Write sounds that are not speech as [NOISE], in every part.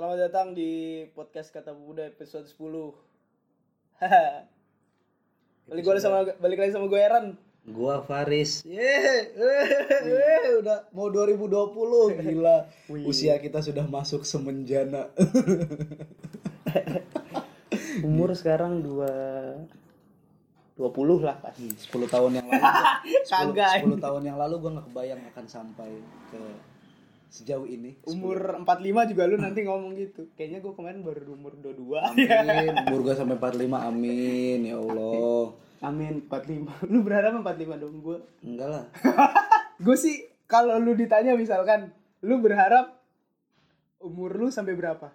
Selamat datang di podcast Kata Pemuda episode 10. Haha. [LAUGHS] balik lagi sama balik lagi sama gue Aaron. Gua Faris. Yeay, eh, udah mau 2020 [LAUGHS] gila. Usia kita sudah masuk semenjana. [LAUGHS] Umur sekarang 2 20 lah pasti. 10 tahun yang lalu. 10, Kagak. 10 tahun yang lalu gua nggak kebayang akan sampai ke sejauh ini. Umur 45 juga lu nanti ngomong gitu. Kayaknya gue kemarin baru umur 22. Amin. [LAUGHS] Umur gua sampai 45. Amin. Ya Allah. Amin 45. Lu berharap 45 dong gue. Enggak lah. [LAUGHS] Gue sih kalau lu ditanya misalkan lu berharap umur lu sampai berapa?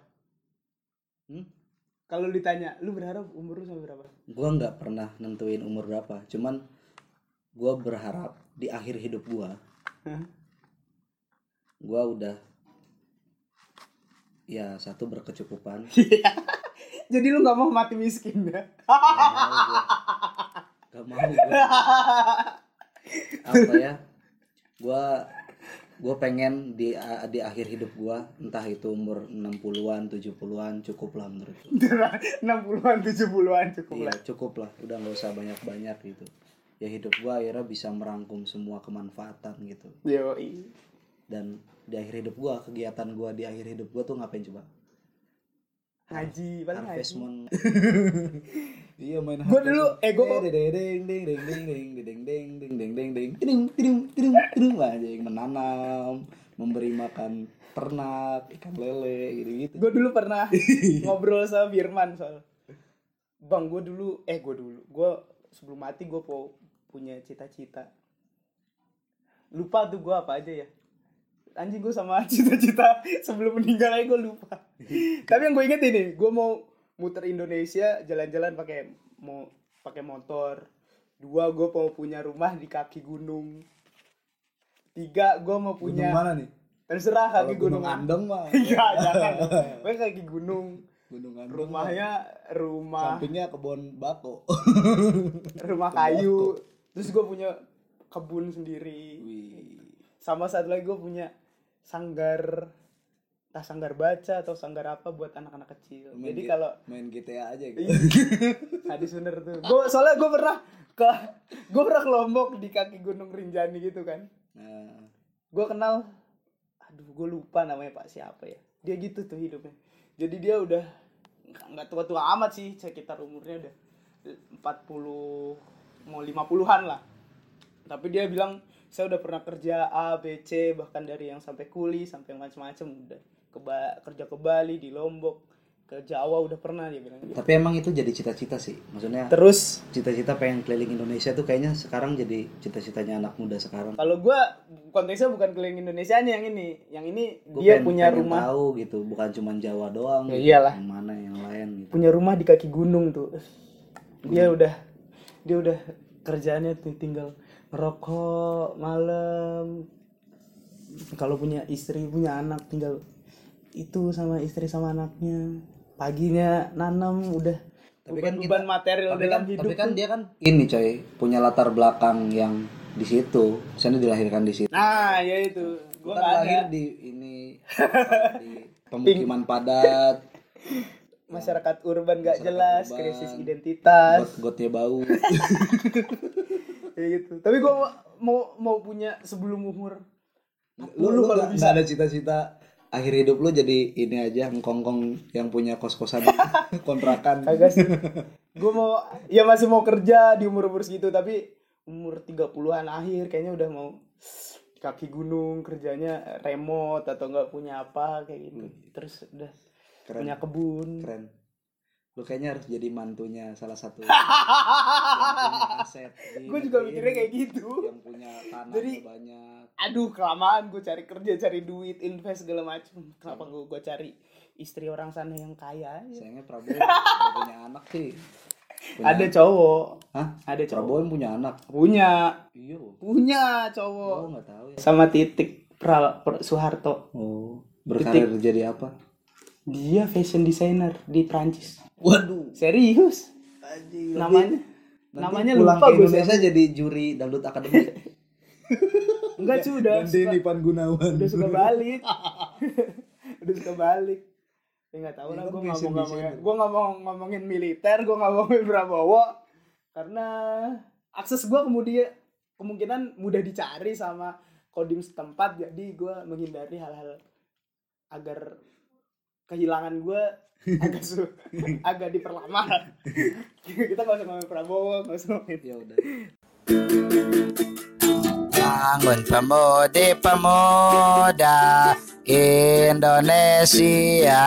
Hmm? Kalau ditanya, lu berharap umur lu sampai berapa? Gua nggak pernah nentuin umur berapa. Cuman gua berharap di akhir hidup gua Hah? Gua udah ya satu berkecukupan. [LAUGHS] Jadi lu nggak mau mati miskin ya? gak mau gue [LAUGHS] apa ya? Gua gue pengen di di akhir hidup gua entah itu umur 60-an 70-an cukup lah menurut gua. [LAUGHS] 60-an, 70-an cukup iya lah. cukup lah. Udah nggak usah banyak-banyak gitu. Ya hidup gua akhirnya bisa merangkum semua kemanfaatan gitu. Dan di akhir hidup gua kegiatan gua di akhir hidup gua tuh ngapain coba Haji, paling Harvest haji. Moon iya main Gua dulu- eh, deng deng deng deng deng deng deng deng deng deng deng deng deng tidung tidung tidung tidung aja yang menanam memberi makan ternak ikan lele gitu gitu Gue dulu pernah ngobrol sama Firman soal Bang, gue dulu, eh gue dulu, gue sebelum mati gue punya cita-cita. Lupa tuh gue apa aja ya. Anjing gue sama [LAUGHS] cita-cita sebelum meninggal aja gue lupa. [LAUGHS] Tapi yang gue inget ini, gue mau muter Indonesia jalan-jalan pakai mau pakai motor. Dua, gue mau punya rumah di kaki gunung. Tiga, gue mau gunung punya mana nih terserah kalau [LAUGHS] kaki gunung gunung. andong mah Iya, jangan. Gue kaki gunung. gunung andong Rumahnya rumah sampingnya kebun bako rumah kayu. Terus gue punya kebun sendiri. wih Sama satu lagi gue punya sanggar entah sanggar baca atau sanggar apa buat anak-anak kecil. Main Jadi kalau main GTA aja gitu [LAUGHS] hadis bener tuh. Gue soalnya gue pernah ke gue pernah ke Lombok di kaki Gunung Rinjani gitu kan. nah Gue kenal aduh gue lupa namanya Pak siapa ya. Dia gitu tuh hidupnya. Jadi dia udah nggak nggak tua-tua amat sih, sekitar umurnya udah 40 mau 50-an lah. Tapi dia bilang saya udah pernah kerja A, B, C bahkan dari yang sampai kuli sampai macam-macam. Udah ke Ba- kerja ke Bali, di Lombok, ke Jawa udah pernah dia bilang gitu. tapi emang itu jadi cita-cita sih. Maksudnya Terus? cita-cita pengen keliling Indonesia tuh kayaknya sekarang jadi cita-citanya anak muda sekarang. Kalau gua konteksnya bukan keliling Indonesia nih yang ini. Yang ini Gua dia pengen- punya pengen rumah. tahu gitu bukan cuma Jawa doang Ya iyalah. yang mana yang lain gitu. Punya rumah di kaki gunung tuh. Dia udah dia udah kerjaannya tinggal ngerokok malam. Kalau punya istri punya anak tinggal itu sama istri sama anaknya. Paginya nanam udah. Tapi bukan kan kita- beban material tapi dalam kan, hidup tapi kan dia kan ini coy punya latar belakang yang di situ. Misalnya dilahirkan di situ. Nah ya itu. Gua kan lahir ada. di ini [LAUGHS] di pemukiman padat. Masyarakat urban gak Masyarakat jelas urban. krisis identitas. Got-gotnya bau [LAUGHS] kayak gitu. Tapi gua mau mau, punya sebelum umur. Lu, 40 lu kalau bisa ada cita-cita akhir hidup lu jadi ini aja ngkongkong yang punya kos-kosan [LAUGHS] kontrakan. Kagak sih. gue mau ya masih mau kerja di umur-umur segitu tapi umur 30-an akhir kayaknya udah mau kaki gunung kerjanya remote atau enggak punya apa kayak gitu. Terus udah keren. punya kebun. keren lu kayaknya harus jadi mantunya salah satu [LAUGHS] aset Gue juga mikirnya kayak gitu. yang punya tanah Jadi- banyak Aduh kelamaan gue cari kerja, cari duit, invest segala macem. Kenapa gue gue cari istri orang sana yang kaya aja? sayangnya Prabowo [LAUGHS] punya anak sih Punya- Ada cowok, Hah? ada cowok. Prabowo yang punya anak Punya, iya punya cowok. oh tahu ya Sama titik Pral, Per- Soeharto. oh berkarir jadi apa Dia fashion designer di Prancis. Waduh Serius? Anjing, Namanya nanti namanya pulang lupa ke gue Indonesia jadi juri dangdut akademi [LAUGHS] Enggak cuy udah Dipan Gunawan udah suka balik. [LAUGHS] udah suka balik. Ya nggak tahu Ya lah kan gue biasin- ngomong biasin. ngomongin gue ngomong ngomongin militer gue ngomongin Prabowo karena akses gue kemudian kemungkinan mudah dicari sama kodim setempat jadi gue menghindari hal-hal agar kehilangan gue agak su [LAUGHS] agak diperlama [LAUGHS] kita nggak usah ngomongin Prabowo nggak usah ngomongin ya udah. Bangun pemudi pemuda Indonesia.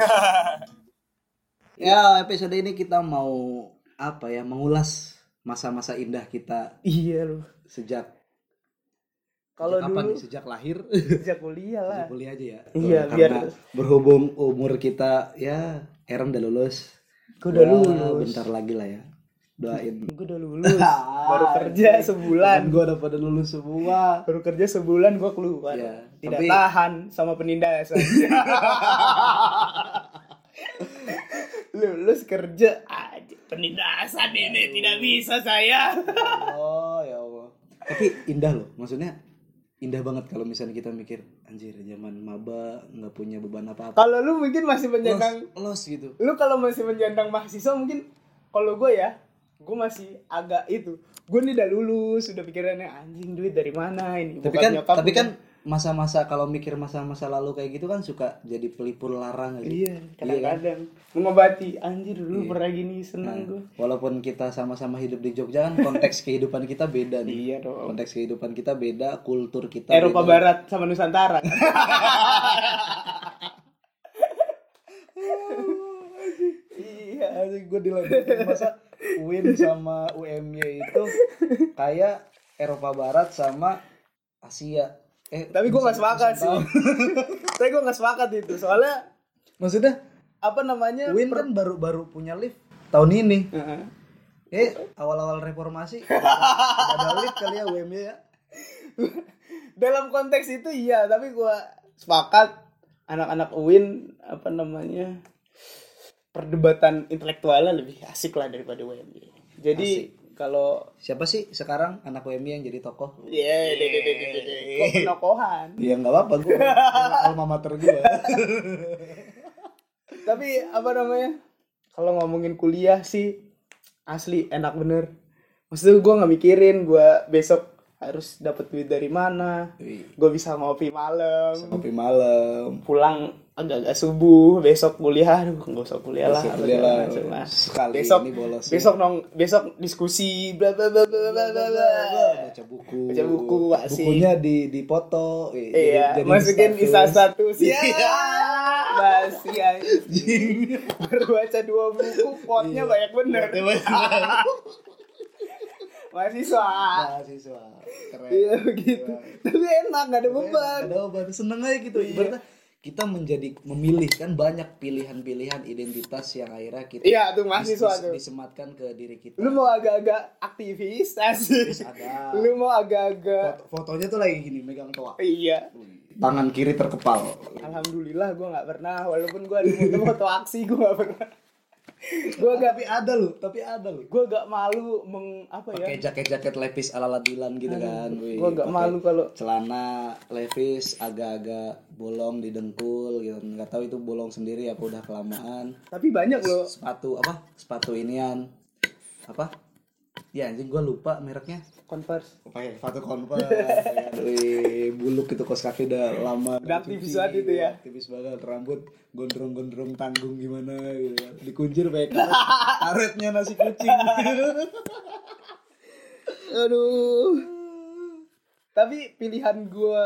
[LAUGHS] Ya episode ini kita mau apa ya mengulas masa-masa indah kita iya loh sejak kalau dulu sejak lahir? [LAUGHS] Sejak kuliah lah. Sejak kuliah aja ya? Iya, karena biar- berhubung umur kita ya Aaron udah lulus. Gua udah Ya, lulus. bentar lagi lah ya. Doain. Gue udah lulus. [LAUGHS] Baru kerja sebulan. gue udah pada lulus semua. Baru kerja sebulan gue keluar. Iya, tidak tapi- tahan sama penindasan [LAUGHS] lulus kerja. Aja penindasan ini tidak bisa saya. Oh ya Allah. Tapi indah loh maksudnya indah banget kalau misalnya kita mikir anjir zaman maba nggak punya beban apa apa kalau lu mungkin masih menyandang los gitu. Lu kalau masih menyandang mahasiswa mungkin kalau gue ya gue masih agak itu. Gue nih udah lulus udah pikirannya anjing duit dari mana ini? Tapi kan tapi kan masa-masa kalau mikir masa-masa lalu kayak gitu kan suka jadi pelipur larang gitu. Iya kadang-kadang. Mengobati anjir dulu pernah gini seneng gue walaupun kita sama-sama hidup di Jogja kan konteks [LAUGHS] kehidupan kita beda nih. Iya dong. Konteks kehidupan kita beda kultur kita Eropa beda. Barat sama Nusantara. [LAUGHS] Iya gue dilanjutin. Masa UIN sama UMY itu kayak Eropa Barat sama Asia eh tapi gue gak sepakat sih. [LAUGHS] tapi gue gak sepakat itu. Soalnya maksudnya? apa namanya UIN kan baru baru punya lift tahun ini. Heeh. eh awal-awal reformasi. [LAUGHS] Ada lift kali ya UMY ya. Dalam konteks itu iya tapi gue sepakat anak-anak UIN apa namanya perdebatan intelektualnya lebih asik lah daripada UMY jadi kalau siapa sih sekarang anak UMY yang jadi tokoh? Ya deh deh deh deh deh, deh. Kok penokohan? Ya nggak apa-apa gue [LAUGHS] alma mater gue [LAUGHS] tapi apa namanya? Kalau ngomongin kuliah sih asli enak bener. Maksudnya gue nggak mikirin gue besok harus dapat duit dari mana. Gue bisa ngopi malam. Ngopi malam. Pulang agak-agak subuh besok kuliah aduh nggak usah kuliah lah kuliah lah. lah. Sekali besok ini bolos ya. besok nong besok diskusi bla bla bla bla bla bla baca buku. Baca buku, asik. bukunya di dipoto eh, iya jadi- masukin isa status. satu sih Iya. masih anjing. Baru baca dua buku potnya banyak bener. [LAUGHS] Mahasiswa. Mahasiswa. Keren. Iya begitu tapi enak gak ada beban. ada beban. Seneng aja gitu ibaratnya kita menjadi memilih kan banyak pilihan-pilihan identitas yang akhirnya kita iya tuh mahasiswa dis- tuh. disematkan ke diri kita. Lu mau agak-agak aktivis asik ada. Lu mau agak-agak Foto- fotonya tuh lagi gini megang toa. Iya. Tangan kiri terkepal. Alhamdulillah gue nggak pernah walaupun gue ada foto aksi gue nggak pernah gue agak tapi ada loh tapi ada loh gue agak malu meng apa ya? Pakai jaket-jaket levis ala Dilan gitu kan. Wih. gue agak Pakai malu kalau celana levis agak-agak bolong di dengkul gitu. Nggak tahu itu bolong sendiri apa udah kelamaan. Tapi banyak loh. Sepatu apa? Sepatu inian. Apa ya anjing gua lupa mereknya. Converse. Pakai sepatu converse. [LAUGHS] Wih, buluk itu kos kaki udah lama. Udah aktivis banget itu ya. aktivis banget rambut gondrong-gondrong tanggung gimana gitu dikunjir pakai karet. [LAUGHS] Karetnya nasi kucing. [LAUGHS] Aduh. Tapi pilihan gue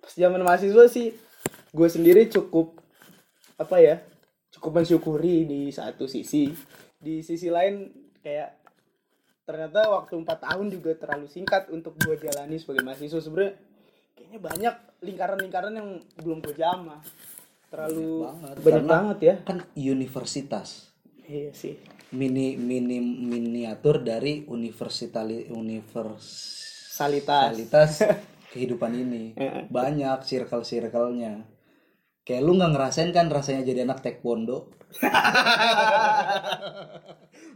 pas zaman mahasiswa sih gue sendiri cukup apa ya cukup mensyukuri di satu sisi. Di sisi lain kayak ternyata waktu empat tahun juga terlalu singkat untuk gue jalani sebagai mahasiswa sebenarnya. Kayaknya banyak lingkaran-lingkaran yang belum gue jamah. Terlalu banget. banyak Karena- banget ya. kan universitas. Iya sih. Mini mini miniatur dari universitali Salitas. universalitas [LAUGHS] kehidupan ini. Heeh. banyak circle circle-nya kayak lu nggak ngerasain kan rasanya jadi anak taekwondo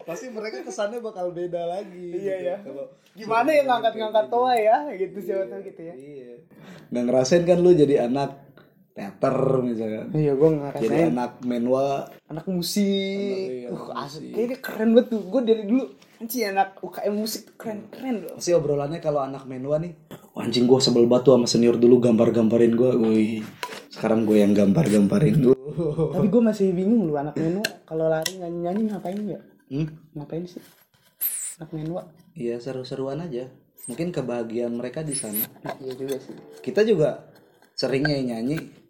pasti mereka kesannya bakal beda lagi Iya, gitu. ya. kalau gimana ya ngangkat-ngangkat toa ya? Gitu siapa tahu gitu ya. Iya. Nggak ngerasain kan lu jadi anak teater misalkan. Iya gue jadi ngerasain. Anak menwa. Anak musik. Iya, uh anak asik. kayaknya keren banget tuh. Gue dari dulu anjing anak UKM musik tuh keren keren loh. Pasti obrolannya kalau anak menwa nih "Wah, anjing gue sebel batu sama senior dulu gambar-gambarin gue wih sekarang gue yang gambar-gambarin dulu tapi gue masih bingung lu anak menua kalau lari nyanyi nyanyi ngapain ya? Hmm? ngapain sih? Anak menua. Iya seru-seruan aja. Mungkin kebahagiaan mereka di sana. Iya juga sih. Kita juga seringnya nyanyi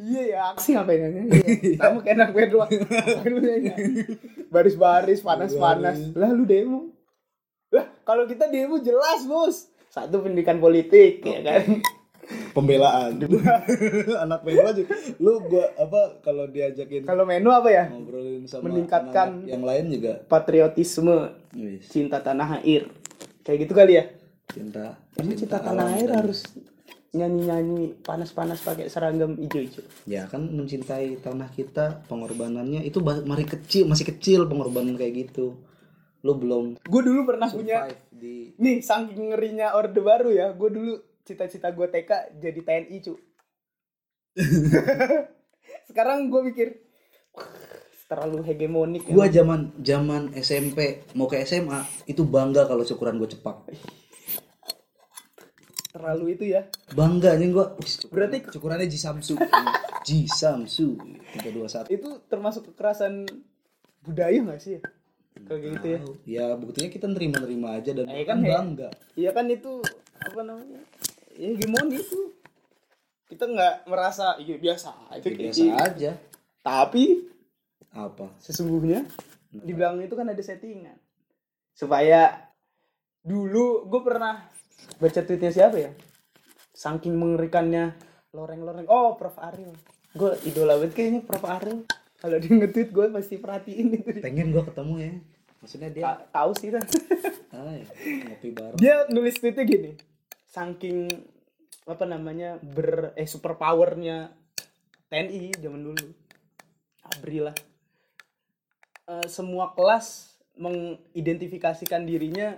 iya ya aksi ngapain nyanyi iya. sama kayak anak menua. Ngapain lu nyanyi. Baris-baris panas-panas. Lah lu demo. Lah kalau kita demo jelas bos satu pendidikan politik ya kan? Pembelaan. [LAUGHS] Anak menwa juga. Lu gua apa kalau diajakin kalau menu apa ya? ngobrolin sama Meningkatkan- yang lain juga. patriotisme wis, cinta tanah air. Kayak gitu kali ya? Cinta Emang cinta tanah alam air dan- harus nyanyi-nyanyi panas-panas pakai seragam hijau-hijau. ya kan mencintai tanah kita pengorbanannya itu mari kecil masih kecil pengorbanan kayak gitu lu belum Gue dulu pernah punya di nih saking ngerinya orde baru ya. Gue dulu cita-cita gue TK jadi TNI cu. [LAUGHS] Sekarang gue mikir "Wah, terlalu hegemonik. gua ya. zaman zaman SMP mau ke SMA itu bangga kalau syukuran gue cepak terlalu itu ya. bangga nih syukuran- Berarti syukurannya Ji Samsu [LAUGHS] Ji Samsu 321 itu termasuk kekerasan budaya gak sih? ya? Kayak gitu ya. ya buktinya kita nerima-nerima aja dan Eh, kan kan he- bangga. Iya kan itu apa namanya? Ya hegemoni itu. Kita nggak merasa iya biasa aja kayak biasa gitu. aja. Tapi apa? sesungguhnya di belakang itu kan ada settingan. Supaya dulu gue pernah baca tweetnya siapa ya? Saking mengerikannya loreng-loreng. Oh Prof Ariel. Gue idola banget kayaknya Prof Ariel kalau dia nge-tweet gue pasti perhatiin itu pengen gua ketemu ya. Maksudnya dia Ta- tahu sih kan [LAUGHS] ya, ngopi bareng. Dia nulis tweetnya gini saking apa namanya ber eh super powernya TNI zaman dulu. Abri lah. Eh, semua kelas mengidentifikasikan dirinya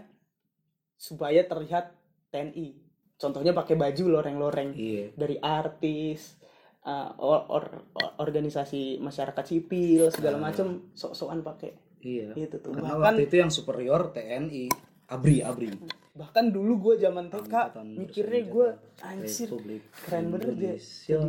supaya terlihat TNI contohnya pakai baju loreng-loreng. Iya. Dari artis eh, or- or- or- organisasi masyarakat sipil segala macem sok-sokan pakai. Iya. Itu tuh. Karena bahkan waktu itu yang superior TNI abri abri. Bahkan dulu gue zaman TK mikirnya gue anjir keren bener dia. Indonesia.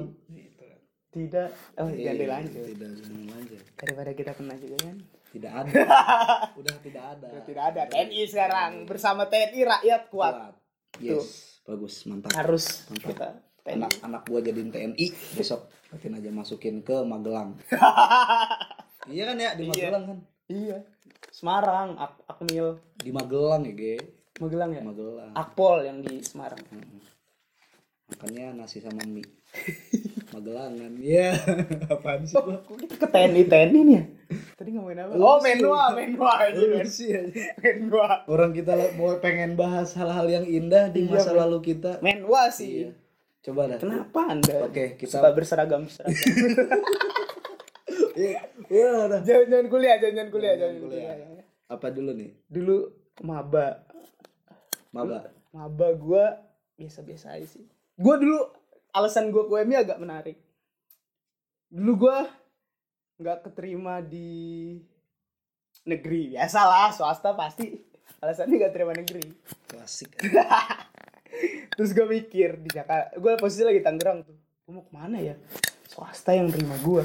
tidak oh Iya, jangan dilanjut tidak lanjut. Daripada kita kena juga kan? Tidak ada. [LAUGHS] Udah tidak ada. Tidak ada. TNI sekarang bersama TNI rakyat kuat. Kuat. Yes bagus mantap. Harus Mantap. kita TNI anak anak gua jadiin TNI besok makin aja masukin ke Magelang. [LAUGHS] Iya kan ya di Iya. Magelang kan? Iya. Semarang Ak Akmil. Di Magelang ya ge? Magelang ya? Magelang. Akpol yang di Semarang. Mm-mm. makannya nasi sama mie. [LAUGHS] Magelangan iya. [LAUGHS] Apaan sih kok kita ke TNI TNI nih ya? Tadi ngomongin apa? Oh menua menua aja. Menua orang kita mau pengen bahas hal-hal yang indah di Iya, masa lalu kita. Menua sih. Iya. Coba dah kenapa anda? Oke, kita- suka berseragam seragam. [LAUGHS] Iya, iya, dah. jangan kuliah jangan kuliah Jangan kuliah. apa dulu nih? Dulu maba. Maba? Maba gue biasa-biasa aja sih. Gue dulu alasan gue ke UMI agak menarik. Dulu gue nggak keterima di negeri. Biasalah swasta pasti alasannya nggak terima negeri. Klasik [LAUGHS] terus gue mikir di Jakarta gue posisi lagi Tangerang tuh. Gue mau ke mana ya? Swasta yang terima gue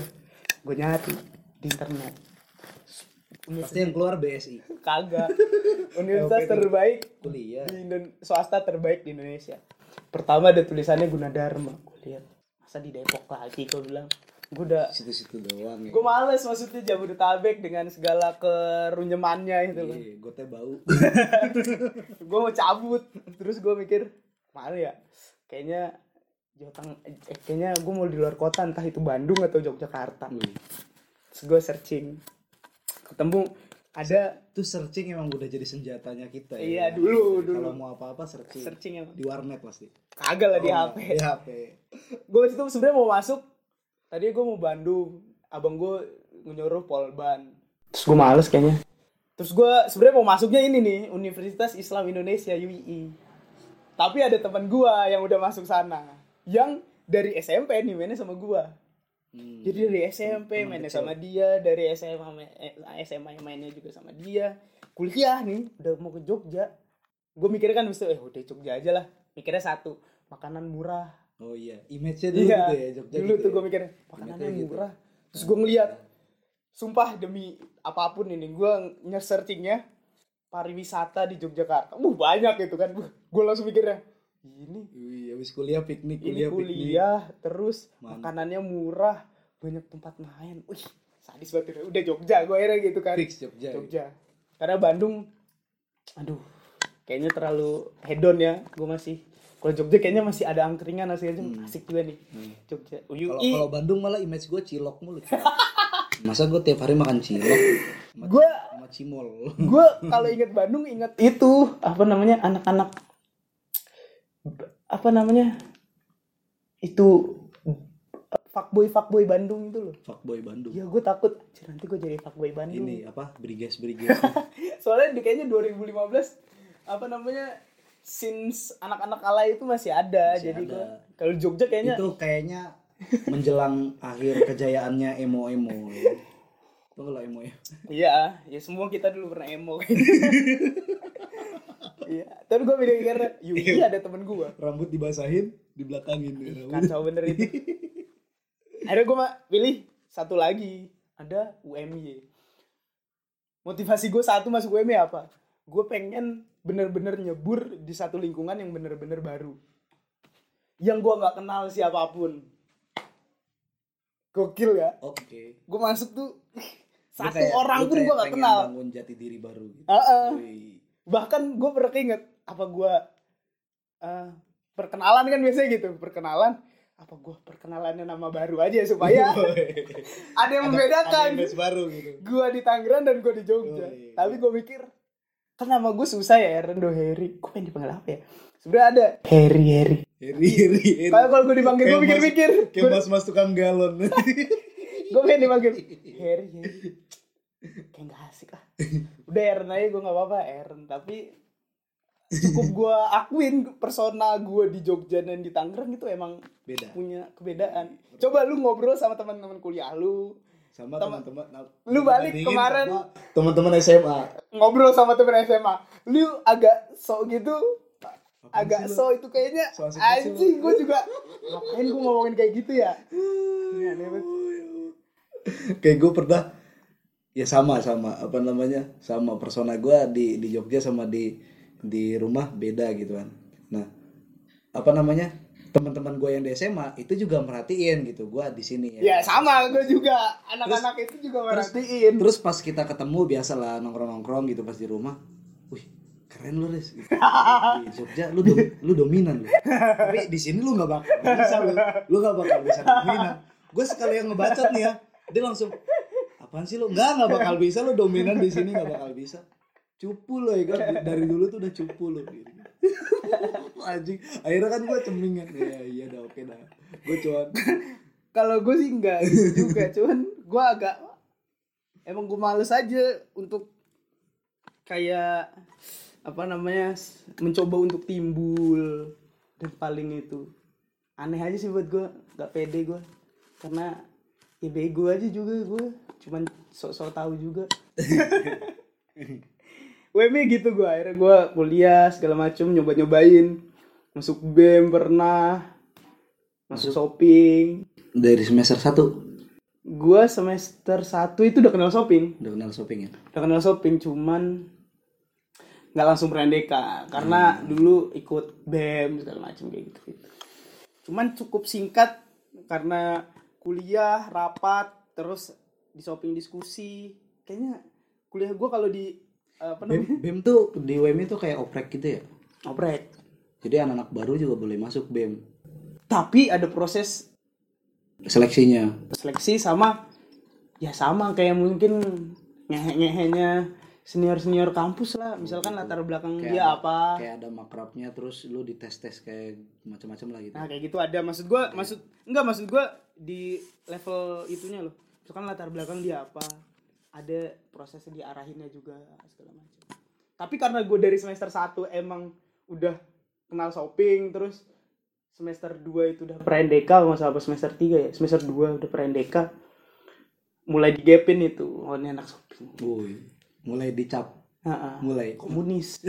gue nyari di internet. Pasti yang keluar BSI kagak. [LAUGHS] Universitas terbaik kuliah. di swasta terbaik di Indonesia. Pertama ada tulisannya Gunadarma. Gue lihat masa di Depok lagi gue bilang. Gue udah situ-situ doang ya gue males maksudnya Jabodetabek dengan segala kerunyemannya itu loh. iya gue teh bau [LAUGHS] gue mau cabut. Terus gue mikir mana ya? Kayaknya Jawa Tengah, eh, kayaknya gue mau di luar kota entah itu Bandung atau Yogyakarta. Wih, Terus gue searching, ketemu ada itu searching emang udah jadi senjatanya kita ya Iya, dulu, dulu. kalau mau apa-apa searching searching yang di warnet pasti kagak lah di Oh, HP. di HP gue itu sebenarnya mau masuk tadi gue mau Bandung abang gue nyuruh Polban terus gue males kayaknya. Terus gue sebenarnya mau masuknya ini nih Universitas Islam Indonesia UII tapi ada teman gua yang udah masuk sana yang dari SMP nih mainnya sama gua. Hmm. jadi dari SMP mainnya kecil. sama dia dari SMA ma- eh, SMA mainnya juga sama dia. Kuliah nih udah mau ke Jogja. Gue mikirnya kan bisa eh udah Jogja aja lah. Mikirnya satu makanan murah Oh iya, image-nya dulu iya gitu ya Jogja dulu gitu tuh ya. gue mikirnya makanannya Image-nya gitu. murah terus gue ngeliat sumpah demi apa pun ini gue nge-searchingnya pariwisata di Yogyakarta uh banyak gitu kan gue langsung mikirnya ini Wih, habis kuliah piknik, ini kuliah, piknik. kuliah terus Mantap. makanannya murah banyak tempat main wih sadis banget udah, Jogja gue akhirnya gitu kan Fix Jogja. Jogja karena Bandung aduh kayaknya terlalu hedon ya gue masih kalau Jogja kayaknya masih ada angkringan asli aja asik juga nih Jogja Kalau Bandung malah image gue cilok mulu. [LAUGHS] Masa gue tiap hari makan cilok gue sama cimol. [LAUGHS] gue kalau inget Bandung inget itu apa namanya anak-anak apa namanya itu fuckboy fuckboy Bandung itu loh Fuckboy Bandung. ya gue takut "Anjir, nanti gue jadi fuckboy Bandung Ini apa? Briges Briges. [LAUGHS] soalnya di kayaknya 2015 apa namanya since anak-anak alay itu masih ada Masih jadi ada. gua kalau Jogja kayaknya itu kayaknya menjelang akhir kejayaannya emo-emo. Tuh kalau emo ya. iya ya semua kita dulu pernah emo [LAUGHS] iya tapi gue beda karena Yuki ada temen gue Rambut dibasahin, dibelakangin. Rambut. kacau bener itu akhirnya gue mah pilih satu lagi ada UMY motivasi gue satu masuk UMY apa gue pengen bener-bener nyebur di satu lingkungan yang bener-bener baru yang gue nggak kenal siapa pun gokil ya Oke. gue masuk tuh satu kayak- orang pun gue nggak pengen kenal bangun jati diri baru gitu. Heeh. Wih. bahkan gue pernah keinget apa gue eh, perkenalan kan biasanya gitu perkenalan apa gue perkenalannya nama baru aja supaya [LAUGHS] ada yang Ada membedakan image baru gitu. gue di Tangerang dan gue di Jogja tapi gue mikir kan nama gue susah ya Rendo Heri gue pengen dipanggil apa ya? Sebenarnya ada. Heri Heri Heri, Heri, Heri. kalau kalau gue dipanggil gue Kayak mas- mikir-mikir. Kayak mas-mas tukang galon. [LAUGHS] gue pengen dipanggil Heri Heri kayak gak asik lah. Udah Eren aja gue gak apa-apa Eren tapi cukup gue akuin persona gue di Jogja dan di Tangerang itu emang Beda. punya kebedaan. Coba lu ngobrol sama teman-teman kuliah lu Sama Teman- teman-teman. nah, Lu balik kemarin. Teman-teman SMA. ngobrol sama temen SMA lu agak sok gitu Apaan agak sok itu kayaknya. So lu. anjing gue juga ngapain gue ngomongin kayak gitu ya? Kayak gue pernah ya sama sama. Apa namanya? Sama persona gue di di Jogja sama di di rumah beda gitu kan. Nah apa namanya teman-teman gue yang di SMA itu juga merhatiin gitu gue di sini ya. Ya sama gue juga. Anak-anak itu juga merhatiin. terus pas kita ketemu biasa lah nongkrong nongkrong gitu pas di rumah wih keren lu res gitu. [LAUGHS] di Jogja lu dom- lu dominan lu. Tapi di sini lu nggak bakal bisa lu. Lu nggak bakal bisa dominan. Gue sekali yang ngebacot nih ya dia langsung apaan sih lu? Nggak nggak bakal bisa lu dominan di sini nggak bakal bisa. Cupu lo ya kan dari dulu tuh udah cupu lo gitu. [LAUGHS] anjing. Akhirnya kan gue ceming kan. Ya iya dah oke dah. Gue cuman [LAUGHS] kalau gue sih enggak gitu juga cuman gue agak emang gue males aja untuk kayak apa namanya mencoba untuk timbul dan paling itu. Aneh aja sih buat gue nggak pede gue karena ya bego aja juga gue cuman sok-sok tahu juga [LAUGHS] WM gitu gue akhirnya gue kuliah segala macem nyoba nyobain masuk BEM pernah. Masuk shopping. Dari semester satu? Gua semester 1 itu udah kenal shopping. udah kenal shopping ya? Udah kenal shopping cuman nggak langsung berandeka karena dulu ikut BEM segala macam kayak gitu, gitu. Cuman cukup singkat karena kuliah, rapat, terus di shopping diskusi. Kayaknya kuliah gua kalau di BEM, namanya? BEM tuh di WM itu kayak oprek gitu ya? Oprek. jadi anak-anak baru juga boleh masuk BEM Tapi ada proses seleksinya. seleksi sama ya sama kayak mungkin ngehe-ngehenya senior-senior kampus lah. Misalkan latar belakang Kayak dia ada- apa. kayak ada makrabnya terus lu dites tes kayak macam-macam lah gitu. Nah kayak gitu ada. Maksud gua maksud enggak maksud gua di level itunya loh. Misalkan latar belakang dia apa ada prosesnya diarahinnya juga segala macam tapi karena gue dari semester 1 emang udah kenal shopping terus semester 2 itu udah perendeka nggak salah apa semester 3 ya semester 2 udah perendeka mulai digepin itu oh ini anak shopping Woi, mulai dicap, Ha-ha. mulai. komunis [LAUGHS]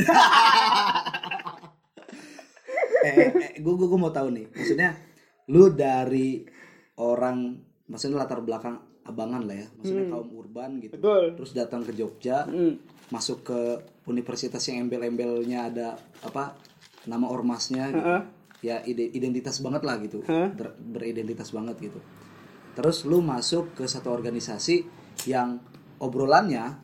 eh, eh, eh gue gue mau tahu nih, maksudnya lu dari orang, maksudnya latar belakang abangan lah ya, maksudnya kaum urban gitu, betul. Terus datang ke Jogja, Hmm. masuk ke universitas yang embel-embelnya ada apa nama ormasnya gitu. Ha-ha. ya ide- identitas banget lah gitu. Hah? Ber- beridentitas banget gitu. Terus lu masuk ke satu organisasi yang obrolannya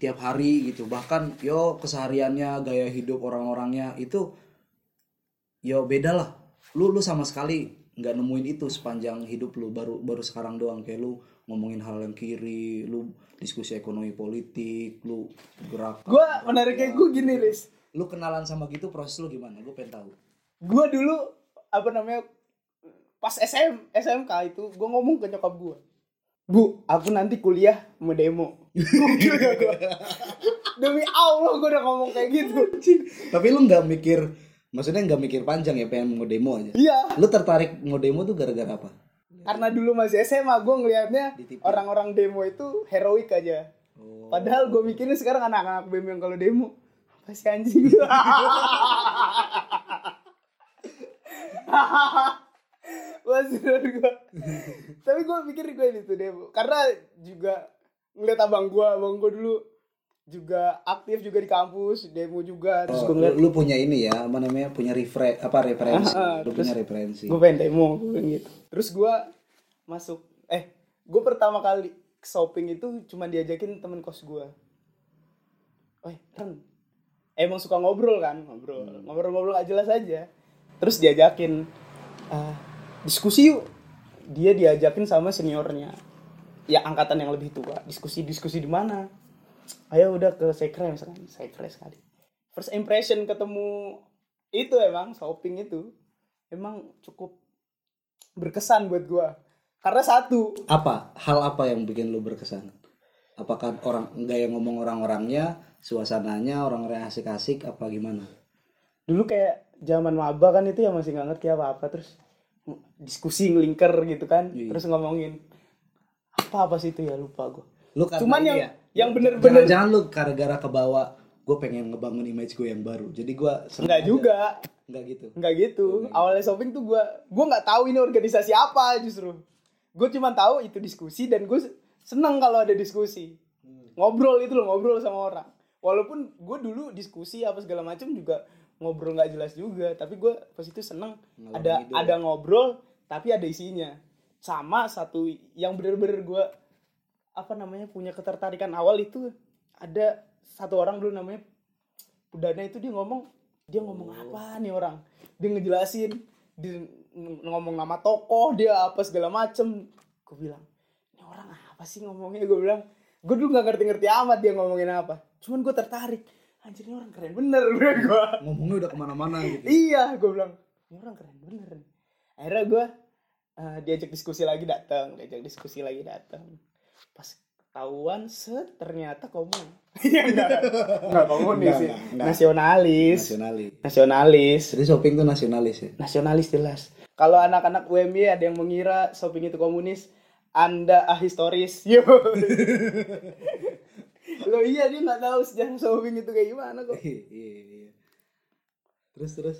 tiap hari gitu. Bahkan yo kesehariannya gaya hidup orang-orangnya itu yo beda lah. Lu lu sama sekali nggak nemuin itu sepanjang hidup lu. Baru baru sekarang doang. Kayak lu ngomongin hal yang kiri lu diskusi ekonomi politik lu gerak gue menariknya gue gini Riz. Lu kenalan sama gitu proses lu gimana? Gue pengen tahu. Gue dulu apa namanya pas SM SMK itu gue ngomong ke nyokap gue bu aku nanti kuliah mau demo. [LAUGHS] Demi Allah gue udah ngomong kayak gitu. Tapi lu nggak mikir maksudnya nggak mikir panjang ya pengen mau demo aja? Iya. Lu tertarik mau demo tuh gara-gara apa karena dulu masih SMA gue ngelihatnya orang-orang demo itu heroik aja. Oh. padahal gue mikirin sekarang anak-anak BEM yang kalau demo apa sih anjing? [LAUGHS] Gue tapi gue pikir gue itu demo. Karena juga ngeliat abang gue abang gue dulu juga aktif juga di kampus demo juga terus Oh, gue ngeliat lu, lu punya ini ya apa namanya punya refre apa referensi. Ah, ah, lu terus- punya referensi. gue pengen demo gue bilang gitu. Terus gue masuk eh gue pertama kali ke shopping itu cuma diajakin temen kos gue Woi, Ren, emang suka ngobrol kan? Ngobrol ngobrol-ngobrol gak jelas aja. Terus diajakin "Ah, diskusi yuk. Dia diajakin sama seniornya. Ya angkatan yang lebih tua. Diskusi diskusi di mana ayo udah ke sekre misalkan. Sekre sekali. First impression ketemu itu emang shopping itu emang cukup berkesan buat gua. Karena satu. Apa? Hal apa yang bikin lu berkesan? Apakah orang gaya ngomong orang-orangnya suasananya orang-orang asik-asik apa gimana? Dulu kayak zaman maba kan itu ya masih nggak ngerti apa apa terus diskusi ngelingker gitu kan Iya. terus ngomongin apa apa sih itu ya? Lupa gua. Lu cuman yang ya, yang bener-bener jangan lu gara-gara kebawa gue pengen ngebangun image gue yang baru. Jadi gue nggak juga. Nggak gitu. Nggak gitu. Awalnya shopping tuh gua gua nggak tahu ini organisasi apa justru. Gue cuma tahu itu diskusi dan gue seneng kalau ada diskusi. Ngobrol itu loh ngobrol sama orang. Walaupun gue dulu diskusi apa segala macam juga ngobrol nggak jelas juga tapi gue pas itu seneng. Ngalor ada ada ngobrol tapi ada isinya. Sama satu yang bener-bener gue apa namanya punya ketertarikan awal itu ada satu orang dulu namanya Udana itu dia ngomong dia ngomong apa nih orang? Dia ngejelasin dia ng- ngomong nama tokoh dia apa segala macem. Gue bilang ini orang apa sih ngomongnya? Gue bilang gue dulu nggak ngerti-ngerti amat dia ngomongin apa. Cuman gue tertarik. Anjir ini orang keren bener [LAUGHS] gue ngomongnya udah ke mana-mana gitu. Iya gue bilang ini orang keren bener akhirnya gue eh, diajak diskusi lagi datang diajak diskusi lagi datang pas ketahuan set ternyata komun. [LAUGHS] Iya enggak. Enggak komunis sih. enggak, enggak. nasionalis. Nasionalis. Nasionalis. Jadi shopping tuh nasionalis ya? Nasionalis jelas. Kalau anak-anak UMY ada yang mengira shopping itu komunis anda ahistoris. Yo. [LAUGHS] [LAUGHS] Lo iya dia nggak tahu sejarah shopping itu kayak gimana kok. Iya iya iya. terus terus?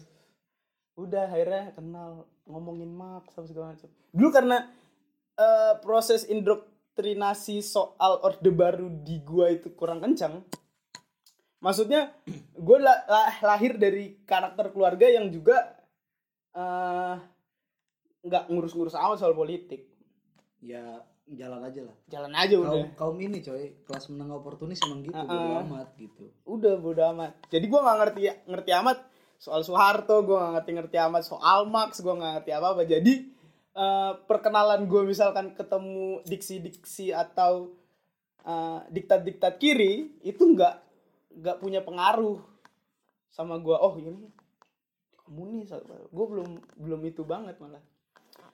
Udah akhirnya kenal ngomongin Marx apa segala macam. Dulu karena eh, proses indoktrinasi soal orde baru di gua itu kurang kencang. Maksudnya gue lahir dari karakter keluarga yang juga eh, nggak ngurus-ngurus amat soal politik. Ya jalan aja lah. Jalan aja udah. kaum kaum ini coy kelas menengah oportunis emang gitu Uh-uh. bodo amat gitu. Udah bodo amat. Jadi gua nggak ngerti ngerti amat soal Soeharto gua nggak ngerti ngerti amat soal Marx gua nggak ngerti apa apa jadi eh, perkenalan gue misalkan ketemu diksi-diksi atau eh, diktat-diktat kiri itu nggak nggak punya pengaruh sama gua oh ini komunis. Gue belum belum itu banget malah.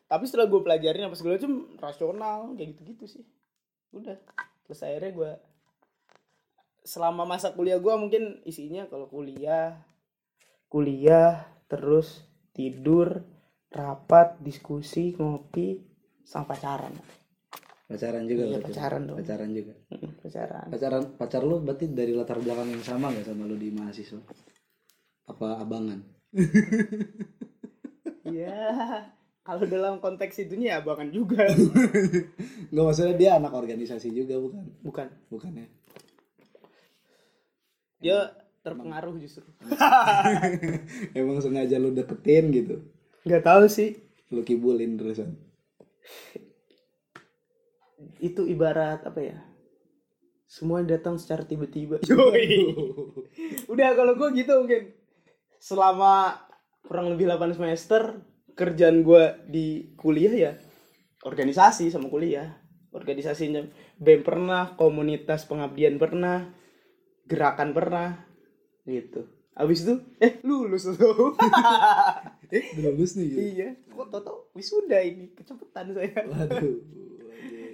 Tapi setelah gue pelajarin apa segala macam rasional kayak gitu-gitu sih. Udah terus akhirnya gue selama masa kuliah gue mungkin isinya kalau kuliah kuliah terus tidur rapat diskusi ngopi sama pacaran pacaran juga Iya, berarti. pacaran dong. pacaran juga pacaran pacaran pacar lu berarti dari latar belakang yang sama nggak sama lu di mahasiswa apa abangan [LAUGHS] Iya, kalau dalam konteks itunya ya abangan juga. [LAUGHS] nggak maksudnya dia anak organisasi juga bukan Bukan. bukan ya Dia terpengaruh justru. [LAUGHS] emang sengaja lu deketin gitu Nggak tahu sih. lu kibulin terusan Itu ibarat apa ya? Semua datang secara tiba-tiba. [LAUGHS] Udah kalau gue gitu mungkin. Selama kurang lebih 8 semester kerjaan gue di kuliah ya organisasi sama kuliah. Organisasinya BEM pernah, komunitas pengabdian pernah, gerakan pernah gitu. Abis itu eh lulus tuh. [LAUGHS] [LAUGHS] eh udah lulus nih gitu. iya, kok toto wisuda ini kecepatan saya. waduh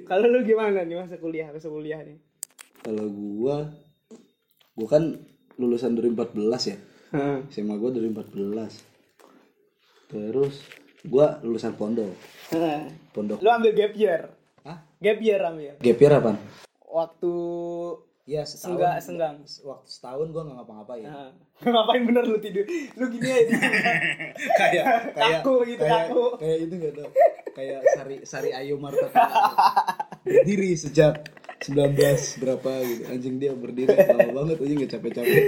Kalau lu gimana nih masa kuliah, masa kuliah nih? kalau gua gua kan lulusan 2014 ya Heeh. SMA gua 2014 terus gua lulusan pondok Heeh. pondok Lu ambil gap year. Hah? Gap year ambil. gap year apaan? Waktu Iya Senggang- senggang. Waktu setahun gua nggak ngapa-ngapain. Heeh. [LAUGHS] ngapain bener lu tidur? Lu gini aja. [LAUGHS] kayak kayak Kaku gitu, kayak, kaku. kayak itu nggak tau kayak Sari Sari Ayu Marta berdiri sejak 19 berapa gitu anjing dia berdiri lama banget aja nggak capek-capek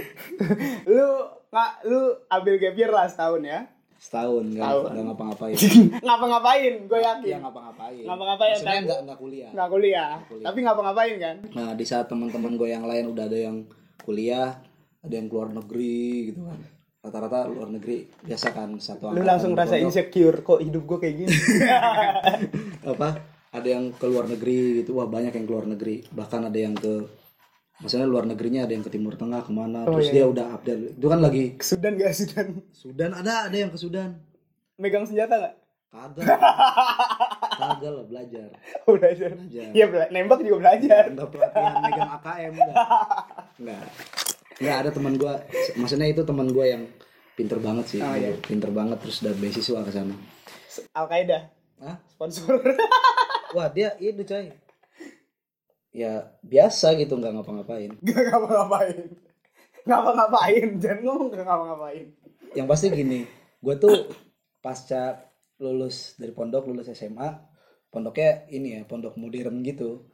lu nggak lu ambil gap year lah setahun ya. Setahun nggak ngapa-ngapain [LAUGHS] ngapa-ngapain, gue yakin. ya ngapa-ngapain Ngapa-ngapain, maksudnya nggak nggak kuliah Nggak kuliah. kuliah. Tapi ngapa-ngapain kan? nah di saat teman-teman gue yang lain udah ada yang kuliah ada yang keluar negeri gitu kan rata-rata luar negeri biasa kan satu Lu langsung rasa pondok. insecure kok hidup gue kayak gini. [LAUGHS] apa ada yang ke luar negeri gitu wah banyak yang ke luar negeri bahkan ada yang ke maksudnya luar negerinya ada yang ke timur tengah ke mana Oh, terus iya, dia udah update itu kan lagi Ke Sudan gak Sudan? Sudan ada ada yang ke Sudan Megang senjata gak? kagak [LAUGHS] kagak lah belajar Oh, belajar. Belajar. Iya, bela- nembak juga belajar. enggak pelatihan megang AKM enggak enggak enggak ada teman gua maksudnya itu teman gua yang pinter banget sih Oh, iya. pinter banget terus dan beasiswa ke sana Al Qaeda Hah? sponsor. [LAUGHS] wah dia itu coy ya biasa gitu nggak ngapa-ngapain [LAUGHS] Gak ngapa-ngapain. Ngapa-ngapain, jangan ngomong gak ngapa-ngapain. yang pasti gini gue tuh pasca lulus dari pondok lulus SMA pondoknya ini ya pondok modern gitu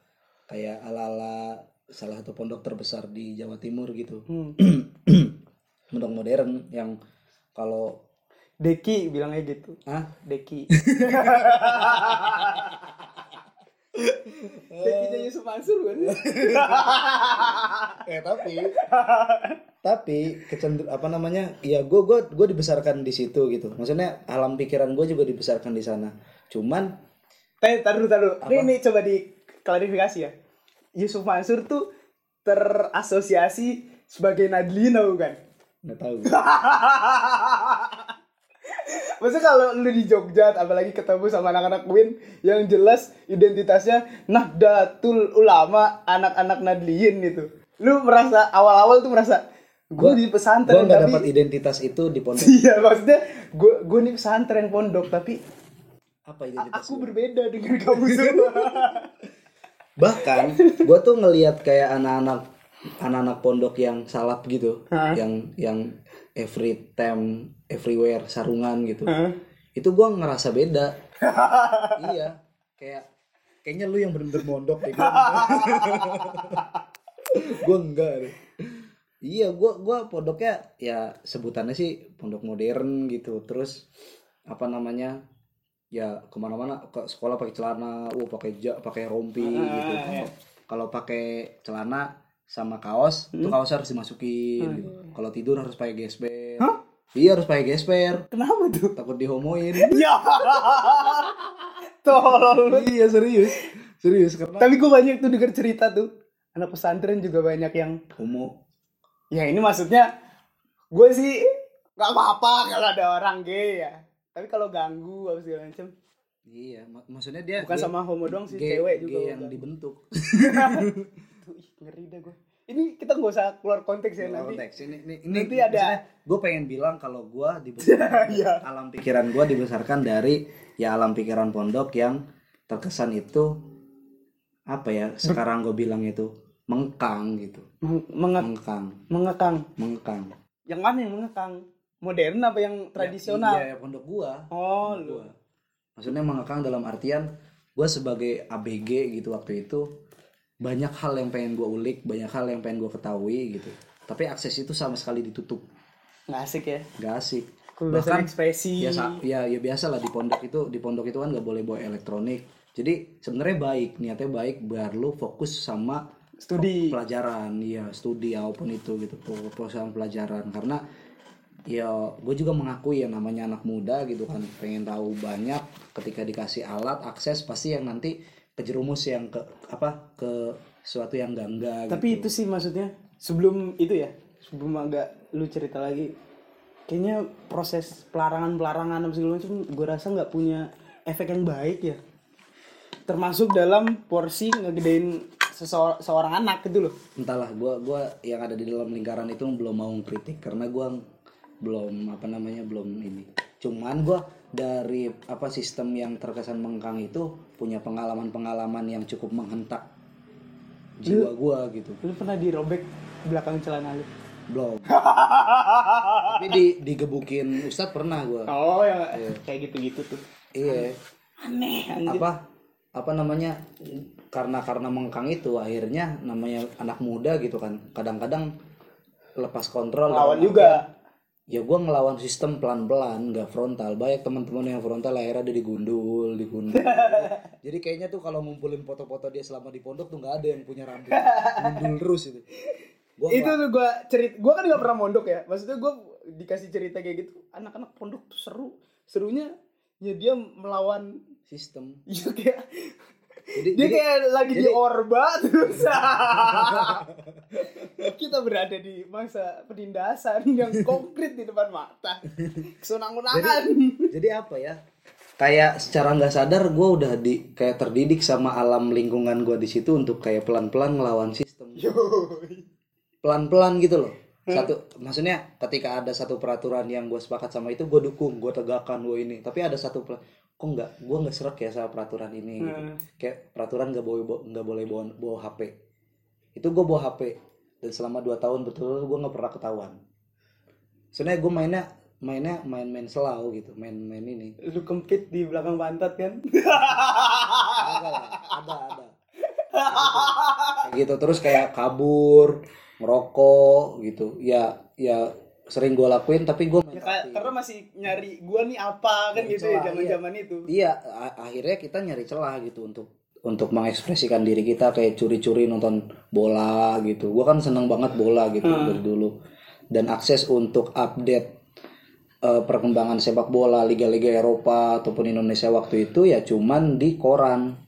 kayak ala-ala salah satu pondok terbesar di Jawa Timur gitu Hmm. [CLEARS THROAT] pondok modern yang kalau Deki bilangnya gitu. ah Deki. [LAUGHS] Dekinya Yusuf Mansur kan? [LAUGHS] eh tapi tapi kecendur apa namanya ya gue gue gue dibesarkan di situ gitu maksudnya alam pikiran gue juga dibesarkan di sana cuman Tapi taruh taruh. Ini, ini coba diklarifikasi ya. Yusuf Mansur tuh terasosiasi sebagai Nadlina bukan? nggak tahu [LAUGHS] Maksudnya kalau lu di Jogja apalagi ketemu sama anak-anak Win yang jelas identitasnya Nahdlatul Ulama anak-anak Nadliin gitu. Lu merasa awal-awal tuh merasa gue Gua- di pesantren nggak tapi dapat identitas itu di pondok [LAUGHS] iya maksudnya gue gue nih pesantren pondok tapi apa identitas aku gua? berbeda dengan kamu semua. [LAUGHS] [LAUGHS] bahkan gue tuh ngelihat kayak anak-anak anak-anak pondok yang salap gitu Hah? yang yang every time everywhere sarungan gitu. Hah? itu gue ngerasa beda. [LAUGHS] Iya kayak kayaknya lu yang bener-bener mondok deh gue [LAUGHS] enggak. Deh. iya gue gua pondoknya ya sebutannya sih pondok modern gitu. Terus apa namanya ya ke mana-mana ke sekolah pakai celana uh pakai ja pakai rompi gitu. kalau kalau pakai celana sama kaos itu kaos harus dimasukin gitu. kalau tidur harus pakai gesper iya harus pakai gesper Kenapa tuh? takut dihomoin [LAUGHS] Ya. Tolol lu. iya serius serius karena Tapi gue banyak tuh denger cerita tuh. Anak pesantren juga banyak yang homo Ya ini maksudnya gue sih nggak apa-apa kalau ada orang gay ya. Tapi kalau ganggu apa segala macam. iya mak- maksudnya dia Bukan dia sama homo doang sih, gay- cewek juga. gay yang ganggu. dibentuk [LAUGHS] Tuh, ih, ngeri dah gue. Ini kita nggak usah keluar konteks ya Keluar nanti. konteks. Ini, ini, ini nanti ada- gue pengen bilang kalau gue dibesarkan [LAUGHS] Iya. alam pikiran gue dibesarkan dari ya alam pikiran pondok yang terkesan itu apa ya sekarang gue bilang itu mengkang gitu. Meng- mengkang mengekang. mengkang yang mana yang mengekang? Modern apa yang tradisional? iya pondok gua. Oh Pondok lu. gua. maksudnya mengekang dalam artian gue sebagai ABG gitu waktu itu banyak hal yang pengen gue ulik banyak hal yang pengen gue ketahui gitu. Tapi akses itu sama sekali ditutup. Nggak asik ya? Gak asik. Kebebasan ekspresi. ya ya ya biasa lah di pondok itu di pondok itu kan nggak boleh bawa elektronik. Jadi sebenarnya baik niatnya baik biar lu fokus sama studi. pelajaran ya studi apa pun itu gitu fokus sama pelajaran. Karena ya gue juga mengakui ya namanya anak muda gitu kan pengen tahu banyak ketika dikasih alat akses pasti yang nanti kejerumus yang ke apa ke sesuatu yang enggak enggak tapi itu sih maksudnya sebelum itu ya sebelum agak lu cerita lagi kayaknya proses pelarangan pelarangan segala macam gue rasa nggak punya efek yang baik ya. Termasuk dalam porsi ngegedein seseo- seorang anak gitu loh. Entahlah gua gua yang ada di dalam lingkaran itu belum mau kritik karena gua belum apa namanya belum ini cuman gua dari apa sistem yang terkesan mengkang itu punya pengalaman-pengalaman yang cukup menghentak jiwa gua gitu. lu pernah dirobek belakang celana lu? Belum. [LAUGHS] Tapi di digebukin ustadz pernah gua. Oh ya kayak gitu gitu tuh. Iya. Aneh anjir. Apa apa namanya karena karena mengkang itu akhirnya namanya anak muda gitu kan. Kadang-kadang lepas kontrol. Lawan juga ya gue ngelawan sistem pelan-pelan nggak frontal. Banyak teman-teman yang frontal akhirnya dia digundul digundul [LAUGHS] jadi kayaknya tuh kalau ngumpulin foto-foto dia selama di pondok tuh nggak ada yang punya rambut gundul terus itu. Gua itu tuh gue cerit gue kan nggak pernah mondok ya. Maksudnya gue dikasih cerita kayak gitu anak-anak pondok tuh seru. Serunya ya dia melawan sistem. [LAUGHS] Ya kayak jadi, dia jadi kayak lagi di jadi- orba terus. [LAUGHS] Kita berada di masa penindasan yang [LAUGHS] konkret di depan mata. Kesenang-senangan jadi apa ya? Kayak secara nggak sadar gue udah di kayak terdidik sama alam lingkungan gue di situ untuk kayak pelan-pelan ngelawan sistem. Pelan-pelan gitu loh. Satu maksudnya ketika ada satu peraturan yang gue sepakat sama itu gue dukung gue tegakkan gue ini. Tapi ada satu kok nggak gue nggak serak ya sama peraturan ini gitu. Hmm. kayak peraturan nggak boleh nggak boleh bawa, bawa hp itu gue bawa hp dan selama dua tahun betul gue nggak pernah ketahuan. Sebenarnya gue mainnya mainnya main-main selau gitu main-main ini. Lu kempit di belakang pantat kan? Ada lah ada ada. Kayak gitu. Terus kayak kabur ngerokok gitu. Ya ya sering gue lakuin tapi gue ya, kayak- karena masih nyari gua nih apa kan Nyari gitu ya zaman zaman itu. Iya akhirnya kita nyari celah gitu untuk untuk mengekspresikan diri kita kayak curi-curi nonton bola gitu. Gue kan seneng banget bola gitu Hmm. dari dulu. Dan akses untuk update eh, perkembangan sepak bola liga-liga Eropa ataupun Indonesia waktu itu ya cuman di koran.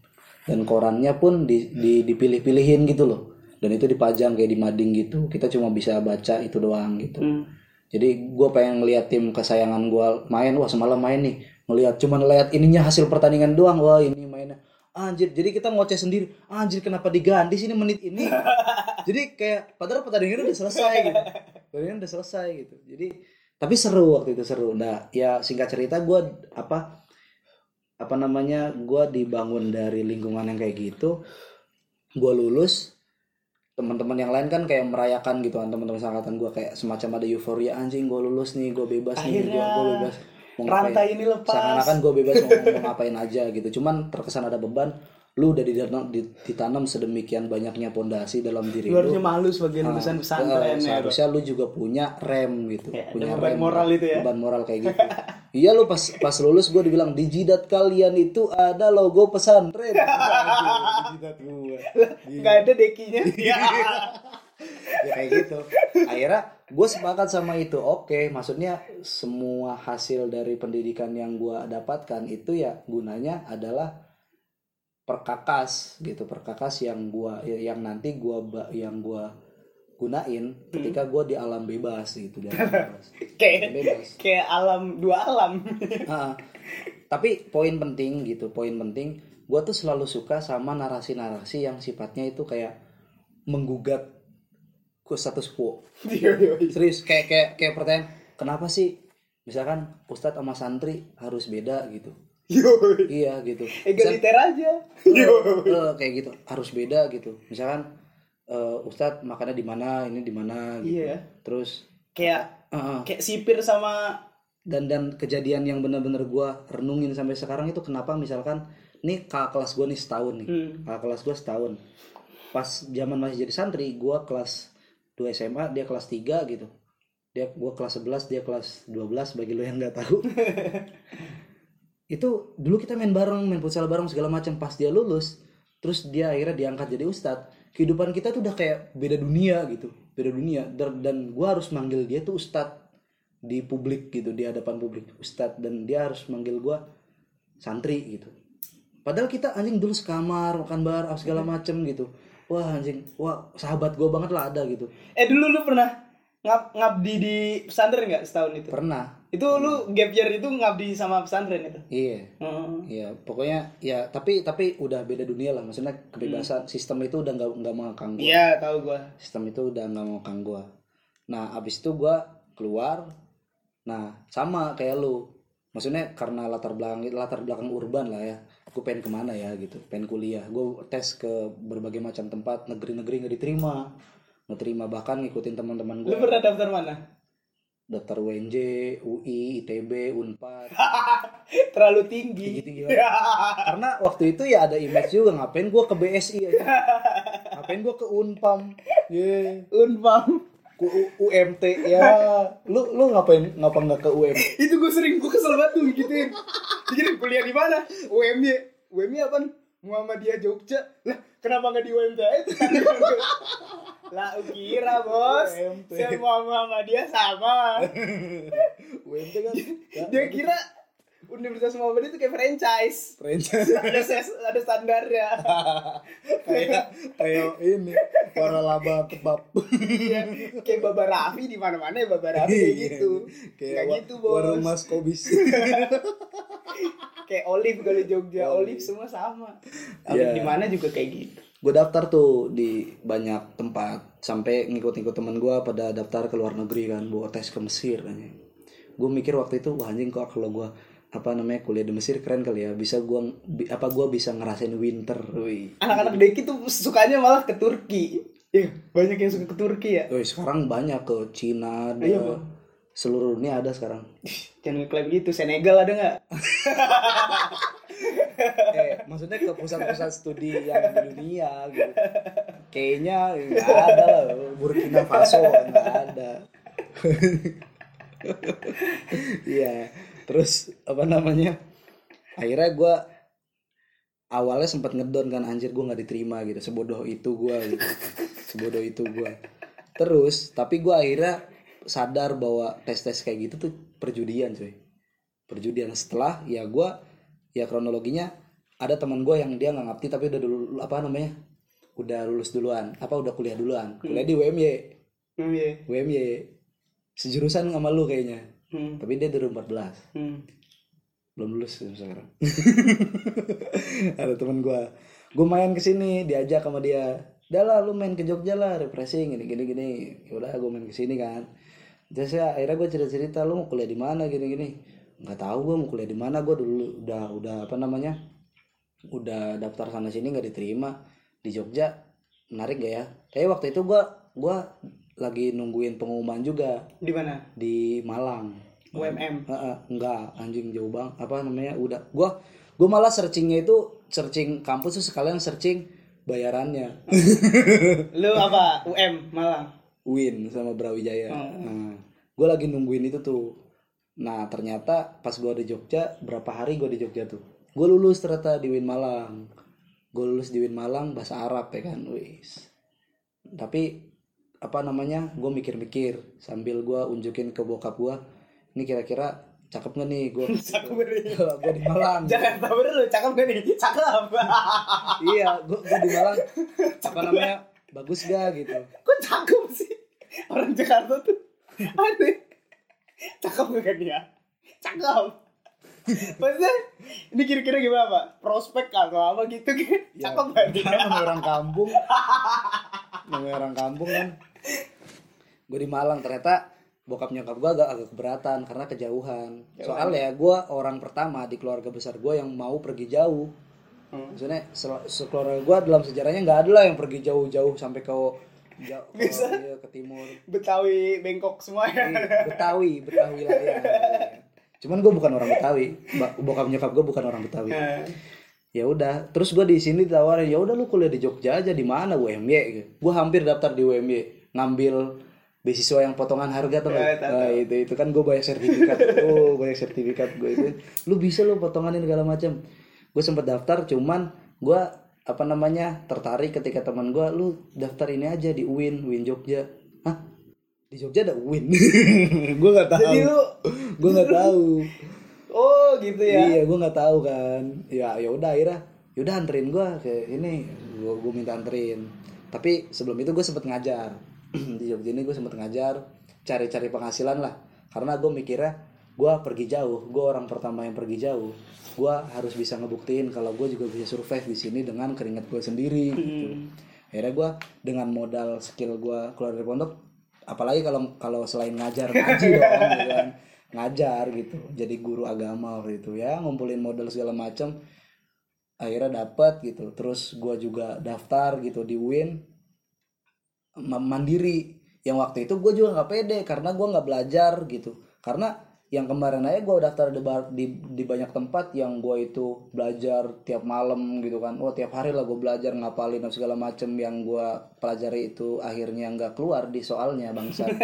Dan korannya pun di, di dipilih-pilihin gitu loh. Dan itu dipajang kayak di mading gitu. Kita cuma bisa baca itu doang gitu. Hmm. Jadi gue pengen ngeliat tim kesayangan gue main wah semalam main nih. Ngeliat cuman lihat ininya hasil pertandingan doang. Wah ini mainnya. Anjir jadi kita ngoceh sendiri. Anjir kenapa diganti sini menit ini? [LAUGHS] Jadi kayak padahal pertandingan udah selesai gitu. Pertandingan udah selesai gitu. Jadi tapi seru waktu itu seru. Nah ya singkat cerita gue apa apa namanya gue dibangun dari lingkungan yang kayak gitu. Gue lulus teman-teman yang lain kan kayak merayakan gitu kan teman-teman angkatan gue kayak semacam ada euforia anjing gue lulus nih gue bebas nih gue Akhirnya, gue bebas. Mau ngapain? rantai ini lepas. Seakan-akan gue bebas mau, mau ngapain aja gitu. Cuman terkesan ada beban lu udah ditanam, di- ditanam sedemikian banyaknya pondasi dalam diri lu harusnya lu malu sebagai Ah, lulusan pesantren ya seharusnya lu juga punya rem gitu Ya, punya beban rem, moral itu ya. beban moral kayak gitu [LAUGHS] iya lu pas pas lulus gue dibilang di jidat kalian itu ada logo pesantren. [LAUGHS] Aduh, di jidat gue nggak ada dekinya. Ya [LAUGHS] ya kayak gitu. Akhirnya gue sepakat sama itu. Oke maksudnya semua hasil dari pendidikan yang gue dapatkan itu ya gunanya adalah perkakas gitu. Perkakas yang gua yang nanti gua ba- yang gua gunain ketika gua di alam bebas gitu di alam [LAUGHS] bebas. Kayak bebas. kayak alam dua alam. [LAUGHS] Ah, tapi poin penting gitu poin penting gua tuh selalu suka sama narasi-narasi yang sifatnya itu kayak menggugat ku status quo. [LAUGHS] Iya, iya, iya. serius kayak kayak kayak pertanyaan kenapa sih misalkan ustadz sama santri harus beda gitu? Yo. iya. Gitu. Egaliter aja. Eh, eh, kayak gitu harus beda gitu. Misalkan eh, ustadz makannya di mana? Ini di mana? Gitu. Iya. terus Kayak eh, kayak sipir sama dan dan kejadian yang bener-bener gua renungin sampai sekarang itu kenapa misalkan nih kakak kelas gua nih setahun nih. Hmm. kakak kelas gua setahun. Pas zaman masih jadi santri gua kelas 2 SMA dia kelas 3 gitu. Dia gua kelas 11 dia kelas 12 bagi lo yang nggak tahu. [LAUGHS] Itu dulu kita main bareng main futsal bareng segala macam. Pas dia lulus terus dia akhirnya diangkat jadi ustadz kehidupan kita tuh udah kayak beda dunia gitu beda dunia. Dan, gua harus manggil dia tuh ustadz di publik gitu di hadapan publik. Ustadz dan dia harus manggil gua santri gitu. Padahal kita anjing dulu sekamar makan bar apa segala macem gitu. Wah anjing. Wah sahabat gua banget lah ada gitu. Eh dulu lu pernah ngab ngabdi di pesantren nggak setahun itu? pernah Itu lu gap year itu ngabdi sama pesantren itu? iya Hmm. Iya, pokoknya ya tapi tapi udah beda dunia lah. Maksudnya kebebasan sistem itu udah nggak nggak mengekang gua. Iya tahu gua. Sistem itu udah nggak mengekang gua. Nah, abis itu gua keluar. Nah, sama kayak lu. Maksudnya karena latar belakang latar belakang urban lah ya. Gue pengen ke mana ya gitu, pengen kuliah. Gue tes ke berbagai macam tempat, negeri-negeri nggak diterima, nggak terima bahkan ngikutin teman-teman Lu gue pernah daftar mana? Daftar UNJ, UI, ITB, Unpad, [LAUGHS] Terlalu tinggi. tinggi-tinggi banget. [LAUGHS] karena waktu itu ya ada image juga ngapain gua ke BSI aja? [LAUGHS] Ngapain gua ke Unpam? Ye Unpam. ke U- UMT ya. Lu lu ngapain ngapa nggak ke UMT itu gue sering gue kesel banget tuh gituin. Jadi kuliah di mana? UMY UMY apa Muhammadiyah Jogja. Lah kenapa nggak di UMTS lah kira bos. UMT. semua Muhammadiyah sama. [LAUGHS] UMT kan? Ya, [LAUGHS] dia kira Universitas Muhammadiyah itu kayak franchise. Franchise. [LAUGHS] Ada ses, ada standarnya. Kayak kayak ini para laba kebab Iya, kayak Baba Raffi di mana-mana ya Baba Raffi kayak gitu. kayak wa- gitu bos. warung mas kobis. Kayak Olive kalau Jogja. Olive. Semua sama. Olive Iya. di mana juga kayak gitu gue daftar tuh di banyak tempat sampai ngikut-ngikut temen gue pada daftar ke luar negeri kan bawa tes ke Mesir anjing gue mikir waktu itu wah anjing kok kalau gue apa namanya kuliah di Mesir keren kali ya bisa gue apa gue bisa ngerasain winter wih anak-anak Deki tuh sukanya malah ke Turki Iya, banyak yang suka ke Turki ya. Wih, sekarang banyak ke Cina ada Iya, Bang. seluruh dunia ada sekarang Jangan ngeklaim gitu. Senegal ada nggak? [LAUGHS] eh maksudnya ke pusat-pusat studi yang di dunia gitu. Kayaknya nggak ada lah Burkina Faso nggak ada. Iya terus apa namanya? Akhirnya gue awalnya sempat ngedon kan anjir gue nggak diterima gitu sebodoh itu gue gitu. Sebodoh itu gue terus tapi gue akhirnya sadar bahwa tes tes kayak gitu tuh perjudian cuy. Perjudian. Setelah ya gue ya kronologinya ada teman gue yang dia nggak ngabdi tapi udah dulu apa namanya udah lulus duluan apa udah kuliah duluan. Kuliah di UMY Hmm, iya. UMY sejurusan sama lu kayaknya. Hmm. tapi dia 2014 Hmm. belum lulus sekarang. [LAUGHS] Ada teman gue gue main ke sini diajak sama dia. Udah lah lu main ke Jogja lah refreshing gini gini gini. Udah gue main ke sini kan. Terus ya akhirnya gue cerita cerita lu mau kuliah di mana? Gini gini nggak tahu gue mau kuliah di mana gue dulu udah udah apa namanya udah daftar sana sini nggak diterima di Jogja menarik gak ya tapi waktu itu gue gue lagi nungguin pengumuman juga Di mana? di Malang UMM. Heeh, enggak anjing jauh bang apa namanya udah gua gua malah searchingnya itu searching kampus tuh sekalian searching bayarannya [LAUGHS] Lu apa? UM Malang. Win sama Brawijaya Oh. nah gua lagi nungguin itu tuh nah ternyata pas gua di Jogja berapa hari gua di Jogja tuh gua lulus ternyata di Win Malang gua lulus di Win Malang bahasa Arab ya kan wis tapi apa namanya gue mikir-mikir sambil gua unjukin ke bokap gua ini kira-kira cakep gak nih gue [LAUGHS] Cakep nih. gue di Malang Jakarta bener lu, cakep gak nih? Cakep. [LAUGHS] iya gue di Malang [LAUGHS] apa namanya bagus gak gitu Kok cakep sih? Orang Jakarta tuh aneh. Cakep gak dia? Cakep. Maksudnya ini kira-kira gimana pak? Prospek atau apa gitu kan? Ya, Cakep gak dia? namanya orang kampung namanya orang kampung kan gue di Malang ternyata bokap nyokap gue agak agak keberatan karena kejauhan soalnya gue orang pertama di keluarga besar gue yang mau pergi jauh Hmm. maksudnya sekeluarga gue dalam sejarahnya nggak ada lah yang pergi jauh-jauh sampai ke jauh [LAUGHS] ke, iya, ke timur. Betawi Bengkok semua ya. Iya, Betawi Betawi lah ya. Cuman gue bukan orang Betawi. Bokap nyokap gue bukan orang Betawi. Nah, ya udah terus gue di sini ditawarin ya udah lu kuliah di Jogja aja di mana UMY gue hampir daftar di UMY ngambil beasiswa yang potongan harga tuh Ya, nah, itu itu kan gue banyak sertifikat. Oh banyak sertifikat gue itu. Lu bisa lu potonganin segala macam. Gue sempet daftar cuman gue apa namanya tertarik ketika teman gue lu daftar ini aja di UIN UIN Jogja hah di Jogja ada UIN [LAUGHS] gue nggak tahu Jadi lu gue nggak tahu oh gitu ya. Iya, gue nggak tahu kan. Ya, ya udah akhirnya, yaudah anterin gue ke ini, gue gue minta anterin. Tapi sebelum itu gue sempet ngajar [CLEARS THROAT] di Jogja ini gue sempet ngajar, cari-cari penghasilan lah. Karena gue mikirnya gue pergi jauh, gue orang pertama yang pergi jauh. Gue harus bisa ngebuktiin kalau gue juga bisa survive di sini dengan keringat gue sendiri. Gitu. Akhirnya gue dengan modal skill gue keluar dari pondok, apalagi kalau kalau selain ngajar ngaji [LAUGHS] dong, gitu kan. Ngajar gitu. Jadi guru agama waktu itu ya ngumpulin modal segala macam akhirnya dapat gitu. Terus gua juga daftar gitu di ma- mandiri. Yang waktu itu gue juga nggak pede karena gua nggak belajar gitu. Karena yang kemarin aja gue daftar di, bar- di di banyak tempat yang gue itu belajar tiap malam gitu kan oh tiap hari lah gue belajar ngapalin dan segala macem yang gue pelajari itu akhirnya nggak keluar di soalnya bangsa [LAUGHS]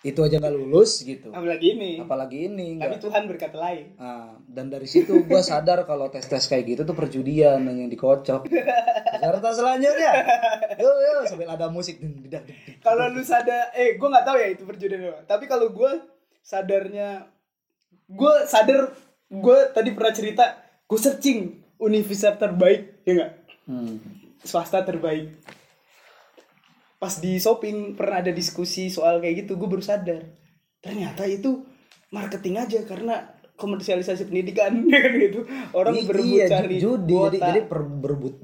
itu aja nggak lulus gitu Apalagi ini. apalagi ini Tapi nggak Tuhan berkata lain. Nah, dan dari situ gue sadar kalau tes tes kayak gitu tuh perjudian yang dikocok Jakarta selanjutnya yuk yuk sambil ada musik. Kalau lu sadar, eh gue nggak tahu ya itu perjudian. Tapi kalau gue sadarnya, gue sadar, gue tadi pernah cerita, gue searching universitas terbaik, ya nggak? hmm. Swasta terbaik. Pas di shopping pernah ada diskusi soal kayak gitu, gue baru sadar. Ternyata itu marketing aja karena komersialisasi pendidikan [LAUGHS] kan gitu. Orang I- berebut iya, cari ju- judi jadi jadi per- berebut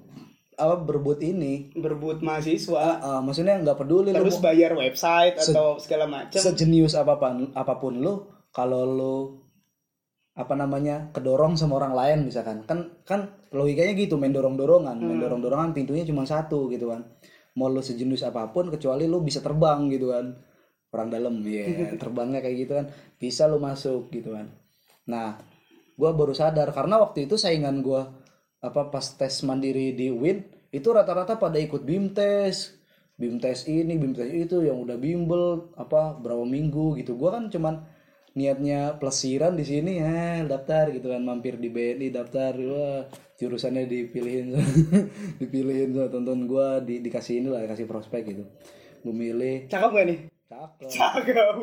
apa berebut ini. Berebut mahasiswa, Ah, maksudnya nggak peduli lu terus mau bayar website Se- atau segala macam. sejenius apa pun apa pun lu kalau lu apa namanya kedorong sama orang lain misalkan. Kan kan logikanya gitu main dorong dorongan main dorong dorongan pintunya cuma satu gitu kan. Mau lu sejenius apa pun kecuali lu bisa terbang gitu kan. Orang dalam ya [LAUGHS] terbangnya kayak gitu kan. Bisa lu masuk gitu kan. Nah gua baru sadar karena waktu itu saingan gua apa pas tes mandiri di Win itu rata-rata pada ikut BIMTes BIMTes ini BIMTes itu yang udah bimbel apa berapa minggu gitu. Gua kan cuman niatnya plesiran di sini ya daftar gitu kan. Mampir di BNI daftar. Wah jurusannya dipilihin. [LAUGHS] Dipilihin so, tonton gua di, dikasih ini lah dikasih prospek gitu. Gue milih. Cakep gak nih? cakep. Cakep.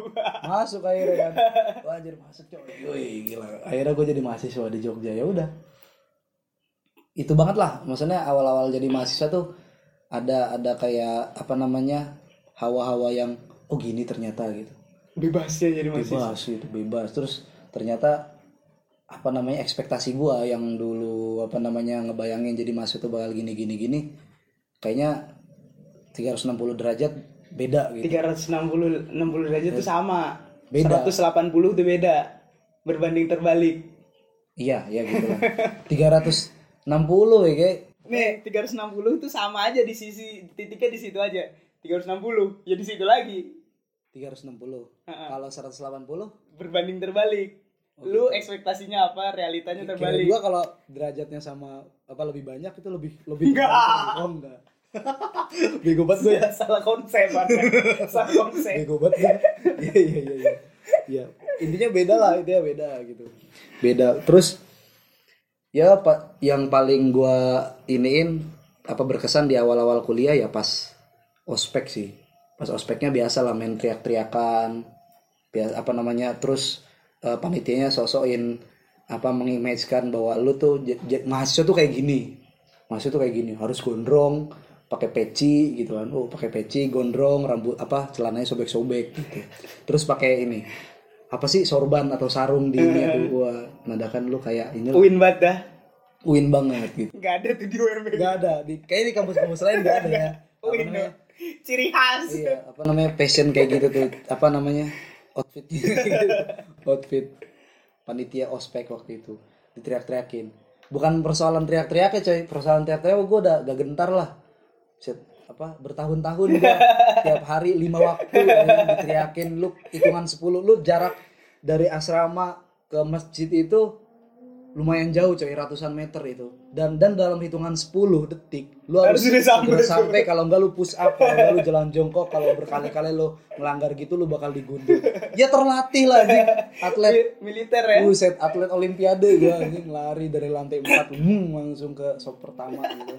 masuk akhirnya kan. Wah anjir masuk coy. Gila. Akhirnya gue jadi mahasiswa di Jogja. Ya udah itu banget lah maksudnya awal-awal jadi mahasiswa tuh ada ada kayak apa namanya hawa-hawa yang oh gini ternyata gitu Bebas ya jadi mahasiswa. bebas gitu bebas terus ternyata apa namanya ekspektasi gua yang dulu apa namanya ngebayangin jadi mahasiswa tuh bakal gini gini gini kayaknya 360 derajat beda gitu 360 60 derajat itu sama. Beda. 180 itu beda. Berbanding terbalik. Iya, iya gitu lah. 360 ya kayak Nih, 360 itu sama aja di sisi titiknya di situ aja. 360 ya di situ lagi. 360. Ha-ha. Kalau 180 Berbanding terbalik. Lu ekspektasinya apa, realitanya kira terbalik. gua kalau derajatnya sama apa lebih banyak itu lebih lebih Enggak. Oh enggak. [LAUGHS] Bego banget gue ya. [LAUGHS] salah konsep salah konsep. Bego banget gue. [LAUGHS] Iya iya iya iya. Iya, intinya beda lah, intinya beda gitu. Beda. Terus ya pak yang paling gua iniin apa berkesan di awal-awal kuliah ya pas ospek sih. Pas ospeknya biasa lah main teriak-teriakan. Biasa apa namanya? Terus eh, panitianya sosokin apa mengimagekan bahwa lu tuh mahasiswa tuh kayak gini. Mahasiswa tuh kayak gini, harus gondrong, pakai peci gitu kan. Oh, pakai peci, gondrong, rambut apa celananya sobek-sobek gitu. Terus pakai ini apa sih sorban atau sarung di ini tuh gua? Nadakan lu kayak ini Win banget dah. win banget gitu. Enggak ada tuh di UMB. Gak ada. Di kayak di kampus-kampus lain gak ada ya. Win namanya? Ciri khas. iya apa namanya passion kayak gitu tuh. Apa namanya? Outfit. [LAUGHS] Outfit. Panitia ospek waktu itu. Diteriak-teriakin. Bukan persoalan teriak-teriak ya coy. Persoalan teriak-teriak gue udah gak gentar lah. Set, apa bertahun-tahun gua [LAUGHS] tiap hari lima waktu diteriakin lu hitungan 10 lu jarak dari asrama ke masjid itu lumayan jauh coy ratusan meter itu dan dan dalam hitungan 10 detik lu harus, Harus sampai. sampai kalau enggak lu push up kalau enggak lu jalan jongkok kalau berkali-kali lu melanggar gitu lu bakal digundul ya terlatih lah anjing atlet Mi- Militer ya. Buset, atlet olimpiade gua anjing lari dari lantai 4 hmm, [LAUGHS] langsung ke shop pertama gitu.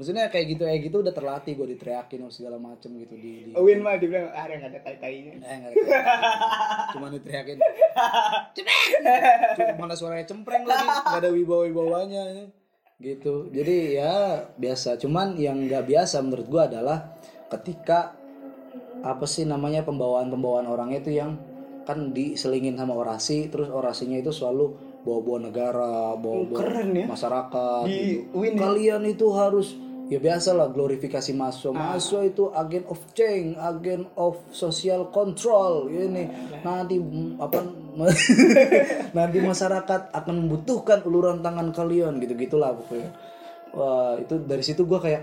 Maksudnya kayak gitu kayak gitu udah terlatih gue diteriakin sama segala macem gitu di, di Win mah dibilang ah nggak ada tai-tainya. eh enggak ada. Cuma diteriakin. [LAUGHS] Cuma mana suaranya cempreng lagi, enggak ada wibawa-wibawanya gitu. Jadi ya biasa, cuman yang nggak biasa menurut gua adalah ketika apa sih namanya pembawaan-pembawaan orangnya itu yang kan diselingin sama orasi terus orasinya itu selalu bawa-bawa negara, bawa-bawa ya. masyarakat Di gitu. Win ya. Kalian itu harus ya biasa lah glorifikasi mahasiswa. Mahasiswa itu agen of change, agen of social control. Ini nanti mm, apa [LAUGHS] nanti masyarakat akan membutuhkan uluran tangan kalian gitu-gitulah pokoknya. Wah, itu dari situ gua kayak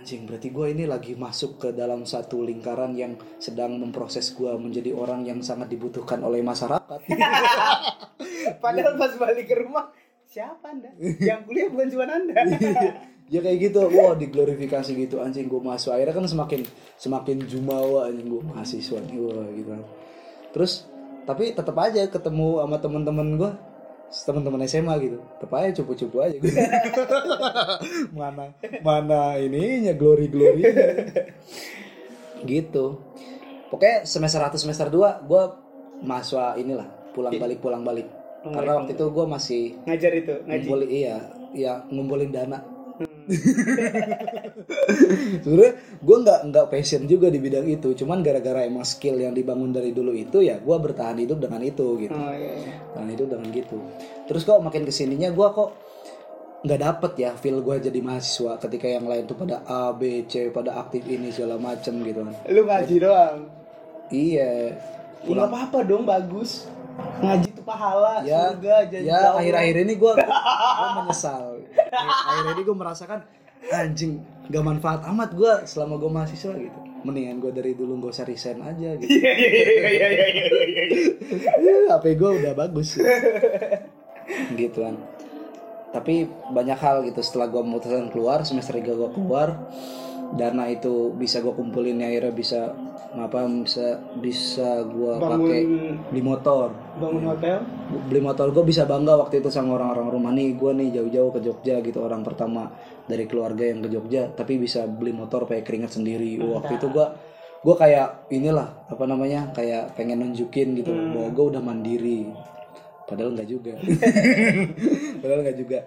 anjing berarti gua ini lagi masuk ke dalam satu lingkaran yang sedang memproses gua menjadi orang yang sangat dibutuhkan oleh masyarakat. [LAUGHS] Padahal pas balik ke rumah siapa anda? Yang kuliah bukan cuma anda. [LAUGHS] ya kayak gitu. Wah diglorifikasi gitu anjing gue mahasiswa. Akhirnya kan semakin semakin jumawa anjing gue mahasiswa nih wah gitu terus tapi tetap aja ketemu sama teman-teman gue teman-teman SMA gitu. Tetap aja cupu-cupu aja gue [LAUGHS] mana mana ininya glory glory gitu. Pokoknya semester 1 semester 2 gue mahasiswa inilah pulang balik pulang balik karena waktu itu gue masih Ngajar itu, ngaji. ngumpulin iya iya ngumpulin dana [LAUGHS] sebenarnya gue nggak nggak passion juga di bidang itu cuman gara-gara emang skill yang dibangun dari dulu itu ya gue bertahan hidup dengan itu gitu Oh iya. iya. bertahan hidup dengan gitu terus kok makin ke sininya gue kok nggak dapet ya feel gue jadi mahasiswa ketika yang lain tuh pada A B C pada aktif ini segala macem gitu kan Lu ngaji doang. iya Ya, nggak apa-apa dong, bagus. Ngaji itu pahala, ya surga, janji ya akhir-akhir ini gue [LAUGHS] gue menyesal. Akhir ini gue merasakan anjing gak manfaat amat gue selama gue mahasiswa gitu. Mendingan gue dari dulu gak usah resign aja gitu. Iya iya iya iya iya iya iya. [LAUGHS] HP gue udah bagus. Gitu kan. Tapi banyak hal gitu setelah gue memutuskan keluar semester 3 gue keluar dana itu bisa gue kumpulin ya akhirnya bisa apa bisa bisa gue pakai di motor. bangun hotel. beli motor. Gue bisa bangga waktu itu sama orang-orang rumah nih. Gue nih jauh-jauh ke Jogja gitu orang pertama dari keluarga yang ke Jogja tapi bisa beli motor pakai keringat sendiri. Waktu itu gue gue kayak inilah apa namanya kayak pengen nunjukin gitu bahwa gue udah mandiri. Padahal nggak juga. [LAUGHS] Padahal nggak juga.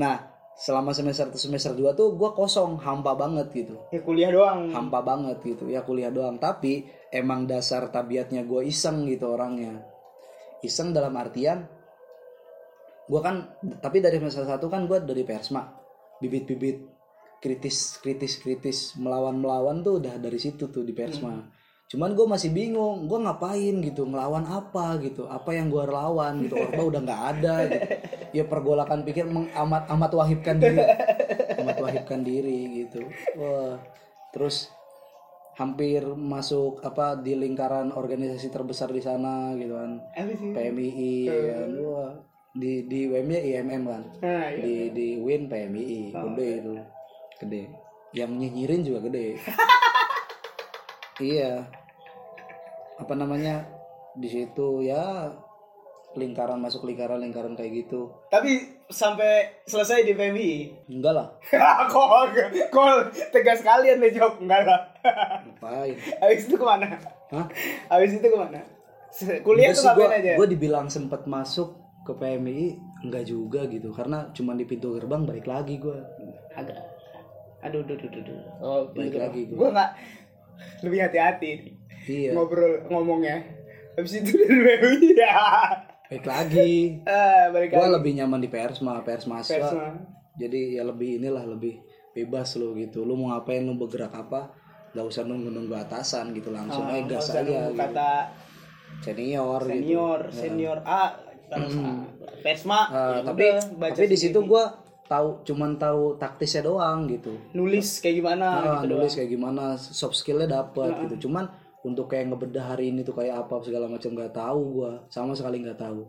Nah selama semester semester 2 tuh gue kosong hampa banget gitu. Ya kuliah doang. hampa banget gitu. Ya kuliah doang. Tapi emang dasar tabiatnya gue iseng gitu orangnya. Iseng dalam artian gue kan tapi dari semester satu kan gue dari persma. Bibit-bibit kritis kritis kritis. Melawan melawan tuh udah dari situ tuh di persma cuman gue masih bingung gue ngapain gitu ngelawan apa gitu apa yang gue lawan gitu orba udah nggak ada gitu. Ya pergolakan pikir mengamat amat wahibkan diri amat wahibkan diri gitu. Wah terus hampir masuk apa di lingkaran organisasi terbesar di sana gitu kan? PMII kan. Wah di di WM nya IMM kan? Nah, iya. di di Win PMII gede itu. Gede. Yang nyinyirin juga gede. [LAUGHS] Iya apa namanya di situ ya lingkaran masuk lingkaran lingkaran kayak gitu Tapi sampai selesai di PMI. enggak lah [LAUGHS] kok kok tegas kalian nih jawab enggak lah. ngapain Habis itu ke mana? hah Habis itu ke mana? Kuliah tuh ngapain aja? gue dibilang sempet masuk ke PMI enggak juga gitu karena cuma di pintu gerbang balik lagi gue Agak. Aduh, aduh, aduh, aduh. Oh, Balik gitu. lagi gua. Gua nggak lebih hati-hati iya ngobrol ngomongnya. Habis itu dari PMI ya. balik lagi Ah, balik gue lebih nyaman di persma persma Persma. jadi ya lebih inilah lebih bebas lo gitu lu mau ngapain lu bergerak apa nggak usah nunggu nunggu atasan gitu langsung Ah, eh gas aja gitu. kata senior gitu. senior senior A terus A. Persma Ah, ya tapi udah, baca tapi di situ sendiri. Tahu cuman tahu taktisnya doang gitu. Nulis kayak gimana nah, gitu nulis doang. kayak gimana soft skillnya dapat gitu. Cuman untuk kayak ngebedah hari ini tuh kayak apa segala macam nggak tahu gua. Sama sekali nggak tahu.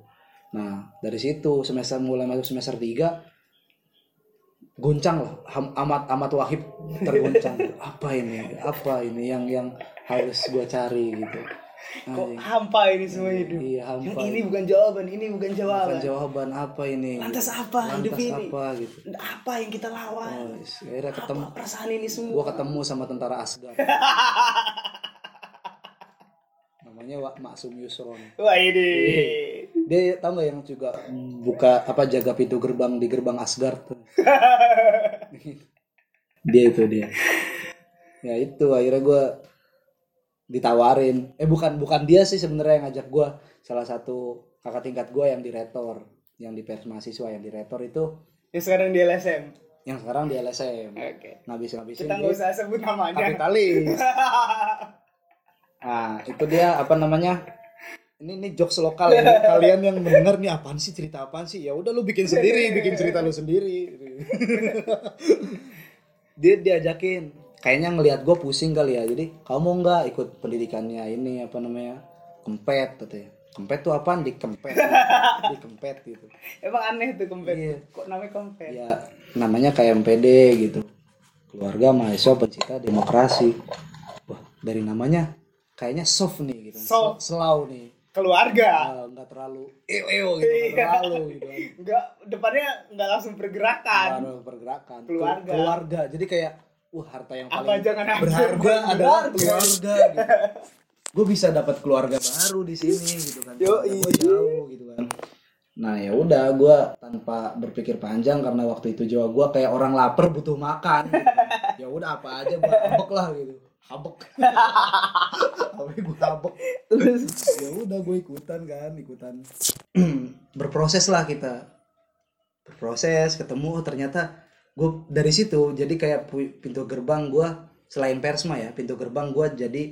Nah dari situ semester mulai masuk semester 3 goncang lah. Amat amat wahib tergoncang [LAUGHS] apa ini? Apa ini yang yang harus gua cari gitu kok hampa ini semua hidup? iya yang hampa. ini bukan jawaban ini bukan jawaban bukan jawaban. apa ini? Lantas apa hidup Lantas ini? apa gitu? Apa yang kita lawan? Oh, akhirnya ketemu. apa perasaan ini semua? Gua ketemu sama tentara Asgard. [LAUGHS] Namanya Wak Maksum Yusron. Wah ini dia tau gak yang juga buka apa jaga pintu gerbang di gerbang Asgard? Tuh. [LAUGHS] dia itu dia. Ya itu akhirnya gue ditawarin. Eh bukan bukan dia sih sebenarnya yang ngajak gue salah satu kakak tingkat gue yang di retor yang di pers mahasiswa yang di retor itu yang sekarang di LSM yang sekarang di LSM oke. Ngabis ngabisin kita nggak usah sebut namanya. Kapitalis. [LAUGHS] Nah itu dia apa namanya? Ini ini jokes lokal ya. Kalian yang mendengar nih apaan sih cerita apaan sih? Ya udah lu bikin sendiri bikin cerita lu sendiri. [LAUGHS] Dia diajakin kayaknya ngelihat gue pusing kali ya. Jadi kamu nggak ikut pendidikannya ini apa namanya kempet katanya. Kempet tuh apaan? Di kempet [LAUGHS] di kempet gitu. Emang aneh tuh kempet. Iya. kok namanya kempet? Ya namanya kayak MPD gitu. Keluarga mahasiswa pencinta demokrasi. Wah dari namanya kayaknya soft nih gitu. Soft. selau nih. Keluarga. Ah, nggak terlalu eo eo gitu nggak Iya. terlalu gitu kan. Nggak depannya nggak langsung pergerakan. Baru pergerakan. Keluarga. keluarga. Jadi kayak wah harta yang apa paling jangan hancur? berharga adalah keluarga. gitu. gue bisa dapat keluarga baru di sini gitu kan. Yoi. gue jauh gitu kan. Nah ya udah gue tanpa berpikir panjang karena waktu itu jawa gue kayak orang lapar butuh makan gitu. ya udah apa aja gue habek lah gitu. Habek. [LAUGHS] Tapi gue habek. Terus? Ya udah gue ikutan kan ikutan. [CLEARS THROAT] Berproses lah kita. Berproses ketemu ternyata gue dari situ jadi kayak pintu gerbang gue selain persma ya pintu gerbang gue jadi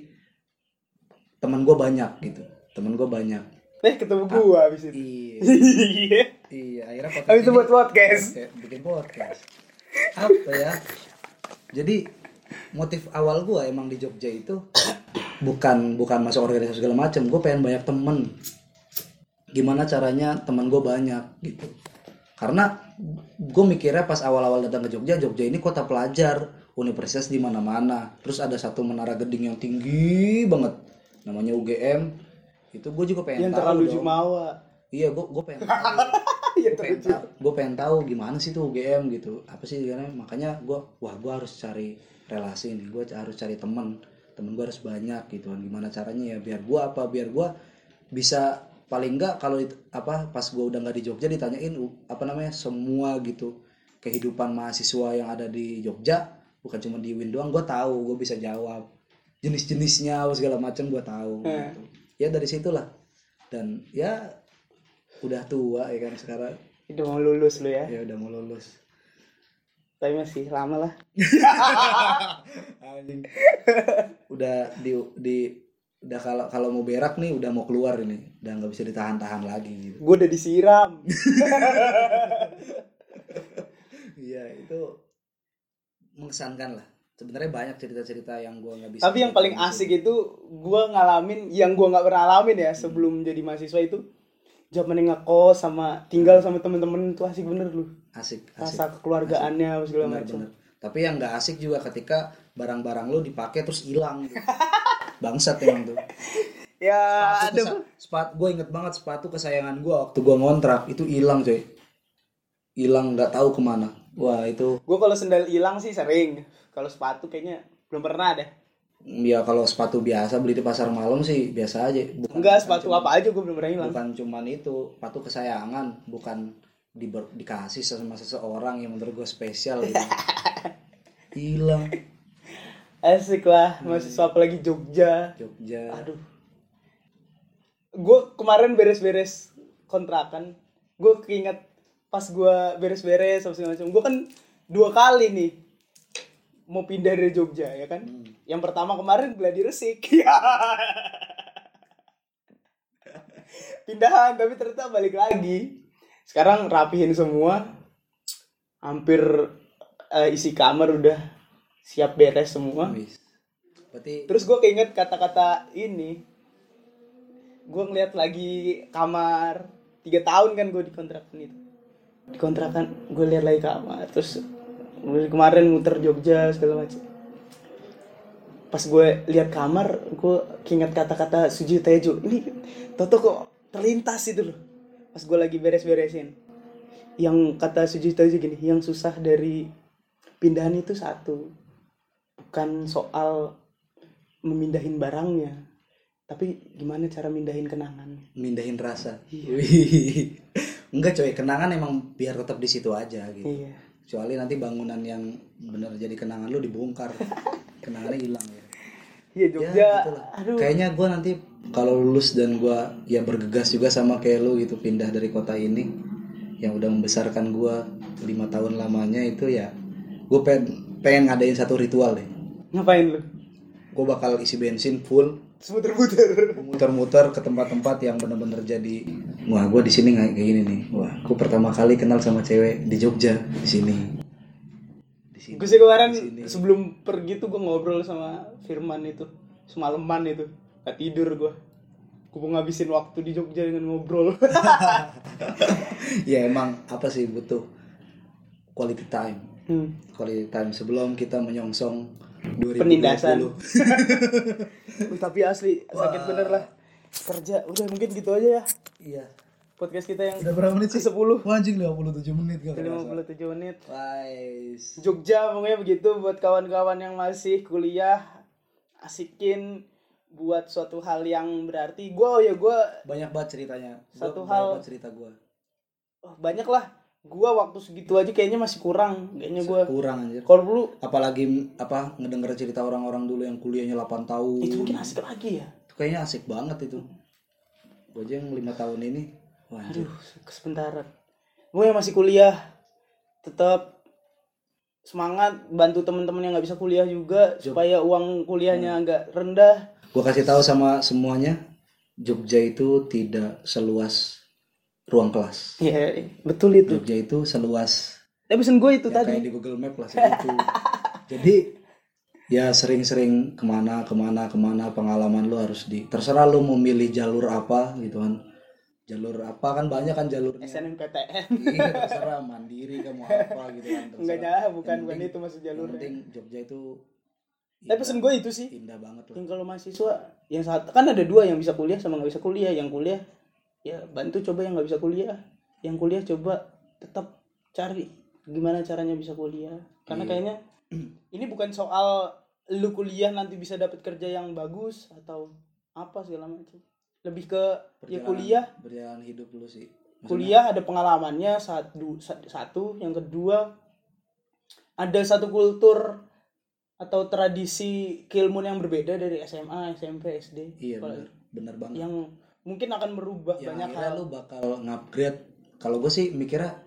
teman gue banyak gitu teman gue banyak. Eh ketemu gua abis itu. iya. [LAUGHS] Iya akhirnya podcast abis itu buat podcast. bikin podcast. Apa ya? Jadi motif awal gue emang di Jogja itu bukan bukan masuk organisasi segala macam gue pengen banyak temen. Gimana caranya temen gue banyak gitu karena gue mikirnya pas awal-awal datang ke Jogja Jogja ini kota pelajar. Universitas di mana-mana. Terus ada satu menara geding yang tinggi banget. Namanya UGM itu gue juga pengen yang tahu terlalu jumawa. Iya gue gue pengen tahu. [LAUGHS] Iya, gue pengen tahu. gue pengen tahu gimana sih tuh UGM gitu. Apa sih karena makanya gue wah gue harus cari relasi nih. Gue harus cari teman temen gue harus banyak gitu kan. Gimana caranya ya? Biar gue apa? Biar gue bisa paling enggak kalau apa pas gue udah nggak di Jogja ditanyain apa namanya semua gitu kehidupan mahasiswa yang ada di Jogja bukan cuma di Win doang gue tahu gue bisa jawab jenis-jenisnya segala macam gue tahu Hmm. gitu. ya dari situlah. Dan ya udah tua ya kan sekarang. Udah mau lulus lu ya? Ya udah mau lulus. Tapi masih lama lah. [LAUGHS] Udah di di udah kalau kalau mau berak nih udah mau keluar ini. Udah nggak bisa ditahan-tahan lagi gitu. Gua udah disiram. [LAUGHS] Iya itu mengesankan lah. Sebenarnya banyak cerita-cerita yang gua nggak bisa tapi yang paling asik itu gua ngalamin yang gua nggak pernah alamin ya sebelum jadi mahasiswa itu zaman ngekos sama tinggal sama temen-temen itu asik bener lu. Asik asik. Rasa kekeluargaannya apa segala macam tapi yang nggak asik juga ketika barang-barang lu dipakai terus hilang gitu. [LAUGHS] bangsat emang tuh. [LAUGHS] Ya sepatu, kesa- sepatu gue inget banget sepatu kesayangan gue waktu gue ngontrak itu hilang coy hilang nggak tahu ke mana. Wah itu. Gua kalau sendal hilang sih sering. Kalau sepatu kayaknya belum pernah deh. Ya kalau sepatu biasa beli di pasar malam sih biasa aja. Bukan, enggak sepatu cuman- apa aja gua belum pernah hilang. bukan cuman itu sepatu kesayangan bukan diber- dikasih sama seseorang yang menurut gue spesial gitu. [LAUGHS] Hilang asik lah mahasiswa apalagi Jogja Jogja aduh gue kemarin beres-beres kontrakan gue keinget pas gue beres-beres apa segala macam gue kan dua kali nih mau pindah dari Jogja ya kan. Hmm. Yang pertama kemarin gladi resik. Ya. [LAUGHS] Pindahan tapi ternyata balik lagi. Sekarang rapihin semua. Hampir eh, isi kamar udah siap beres semua. Wis. Berarti Terus gue keinget kata-kata ini. Gue ngeliat lagi kamar. Tiga tahun kan gue di kontrakan itu. Di kontrakan gue lihat lagi kamar. Terus kemarin muter Jogja segala macam. Pas gue lihat kamar, gue keinget kata-kata Suji Tejo. Ini Toto kok terlintas itu loh. Pas gue lagi beres-beresin. Yang kata Suji Tejo gini, yang susah dari pindahan itu satu. Bukan soal memindahin barangnya tapi gimana cara mindahin kenangan mindahin rasa. Iya. [LAUGHS] Enggak coy, kenangan emang biar tetap di situ aja gitu. iya Kecuali nanti bangunan yang bener jadi kenangan lu dibongkar. [LAUGHS] Kenangannya hilang ya. iya Ya, Jogja aduh Kayaknya gua nanti kalau lulus dan gua ya bergegas juga sama kayak lu gitu pindah dari kota ini yang udah membesarkan gua lima tahun lamanya itu ya gue pengen pengen ngadain satu ritual deh ngapain lu? Gue bakal isi bensin full. Muter-muter muter-muter ke tempat-tempat yang bener-bener jadi. Wah gue di sini kayak gini nih. Wah gue pertama kali kenal sama cewek di Jogja di sini. Di sini. Gue sih kemarin sebelum pergi tuh gue ngobrol sama Firman itu semalaman itu. Gak tidur gue gue mau ngabisin waktu di Jogja dengan ngobrol. [LAUGHS] Ya emang apa sih butuh quality time? Hmm. quality time sebelum kita menyongsong 2020 Penindasan. [LAUGHS] Tapi asli sakit bener lah. Kerja udah mungkin gitu aja ya. Iya. Podcast kita yang udah berapa menit ke 10 Wah, anjing 57 menit gak kerasa. 57 menit. Wais. Jogja pokoknya begitu buat kawan-kawan yang masih kuliah asikin buat suatu hal yang berarti gue ya gue banyak banget ceritanya. Gua Satu banyak hal- banget cerita gue oh, banyak lah gue waktu segitu aja kayaknya masih kurang kayaknya gue kurang anjir. Kalau dulu apalagi apa ngedenger cerita orang-orang dulu yang kuliahnya 8 tahun. Itu mungkin asik lagi ya? Itu kayaknya asik banget itu. Gue aja yang lima tahun ini wah aduh kesebentaran gue yang masih kuliah tetap semangat bantu temen-temen yang nggak bisa kuliah juga supaya uang kuliahnya agak rendah. Gue kasih tahu sama semuanya Jogja itu tidak seluas ruang kelas. Ya betul itu. Jogja itu seluas. Tapi pesen gue itu ya tadi. kayak di Google Map lah segitu [LAUGHS] jadi ya sering-sering ke mana ke mana ke mana pengalaman lu harus di terserah lu mau milih jalur apa gitu kan. Jalur apa kan banyak kan jalurnya. SNMPTN iya terserah mandiri kamu apa gitu kan terserah. enggak nyala bukan bukan itu masuk yang jalur penting Jogja itu tapi pesen gue itu sih. indah banget lah. Kalau mahasiswa yang satu kan ada dua yang bisa kuliah sama nggak bisa kuliah. Yang kuliah ya bantu coba yang nggak bisa kuliah. Yang kuliah coba tetap cari gimana caranya bisa kuliah. Karena Iya. kayaknya [CLEARS THROAT] ini bukan soal lu kuliah nanti bisa dapat kerja yang bagus atau apa segala macam. Lebih ke ya Perjalanan- kuliah. berjalan hidup lu sih. Maksudnya, kuliah ada pengalamannya satu satu. Yang kedua ada satu kultur atau tradisi keilmuan yang berbeda dari SMA SMP SD iya benar. Benar banget. yang mungkin akan merubah yang banyak hal. lu bakal ngupgrade kalau gue sih mikirnya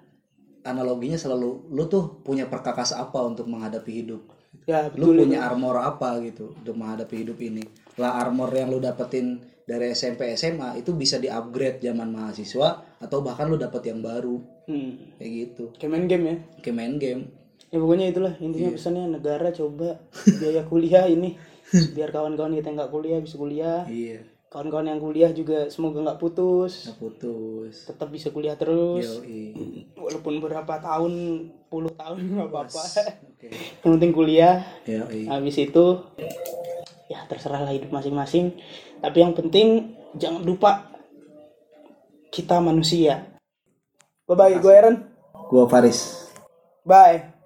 analoginya selalu lu tuh punya perkakas apa untuk menghadapi hidup? Ya lu betul punya armor apa gitu untuk menghadapi hidup ini? Lah armor yang lu dapetin dari SMP SMA itu bisa di upgrade zaman mahasiswa atau bahkan lu dapet yang baru. Hmm. kayak gitu. Kayak main game ya? Kayak main game. Ya pokoknya itulah. Intinya pesannya negara coba [LAUGHS] biaya kuliah ini. Biar kawan-kawan kita nggak kuliah bisa kuliah. Iya kawan-kawan yang kuliah juga semoga nggak putus. Nggak putus. Tetap bisa kuliah terus. Yoi. walaupun berapa tahun puluh tahun nggak apa-apa. [LAUGHS] Oke. Yang penting kuliah. Yoi. habis itu ya terserah lah hidup masing-masing. Tapi yang penting jangan lupa kita manusia. Bye bye gue Aaron. Gua Faris. Bye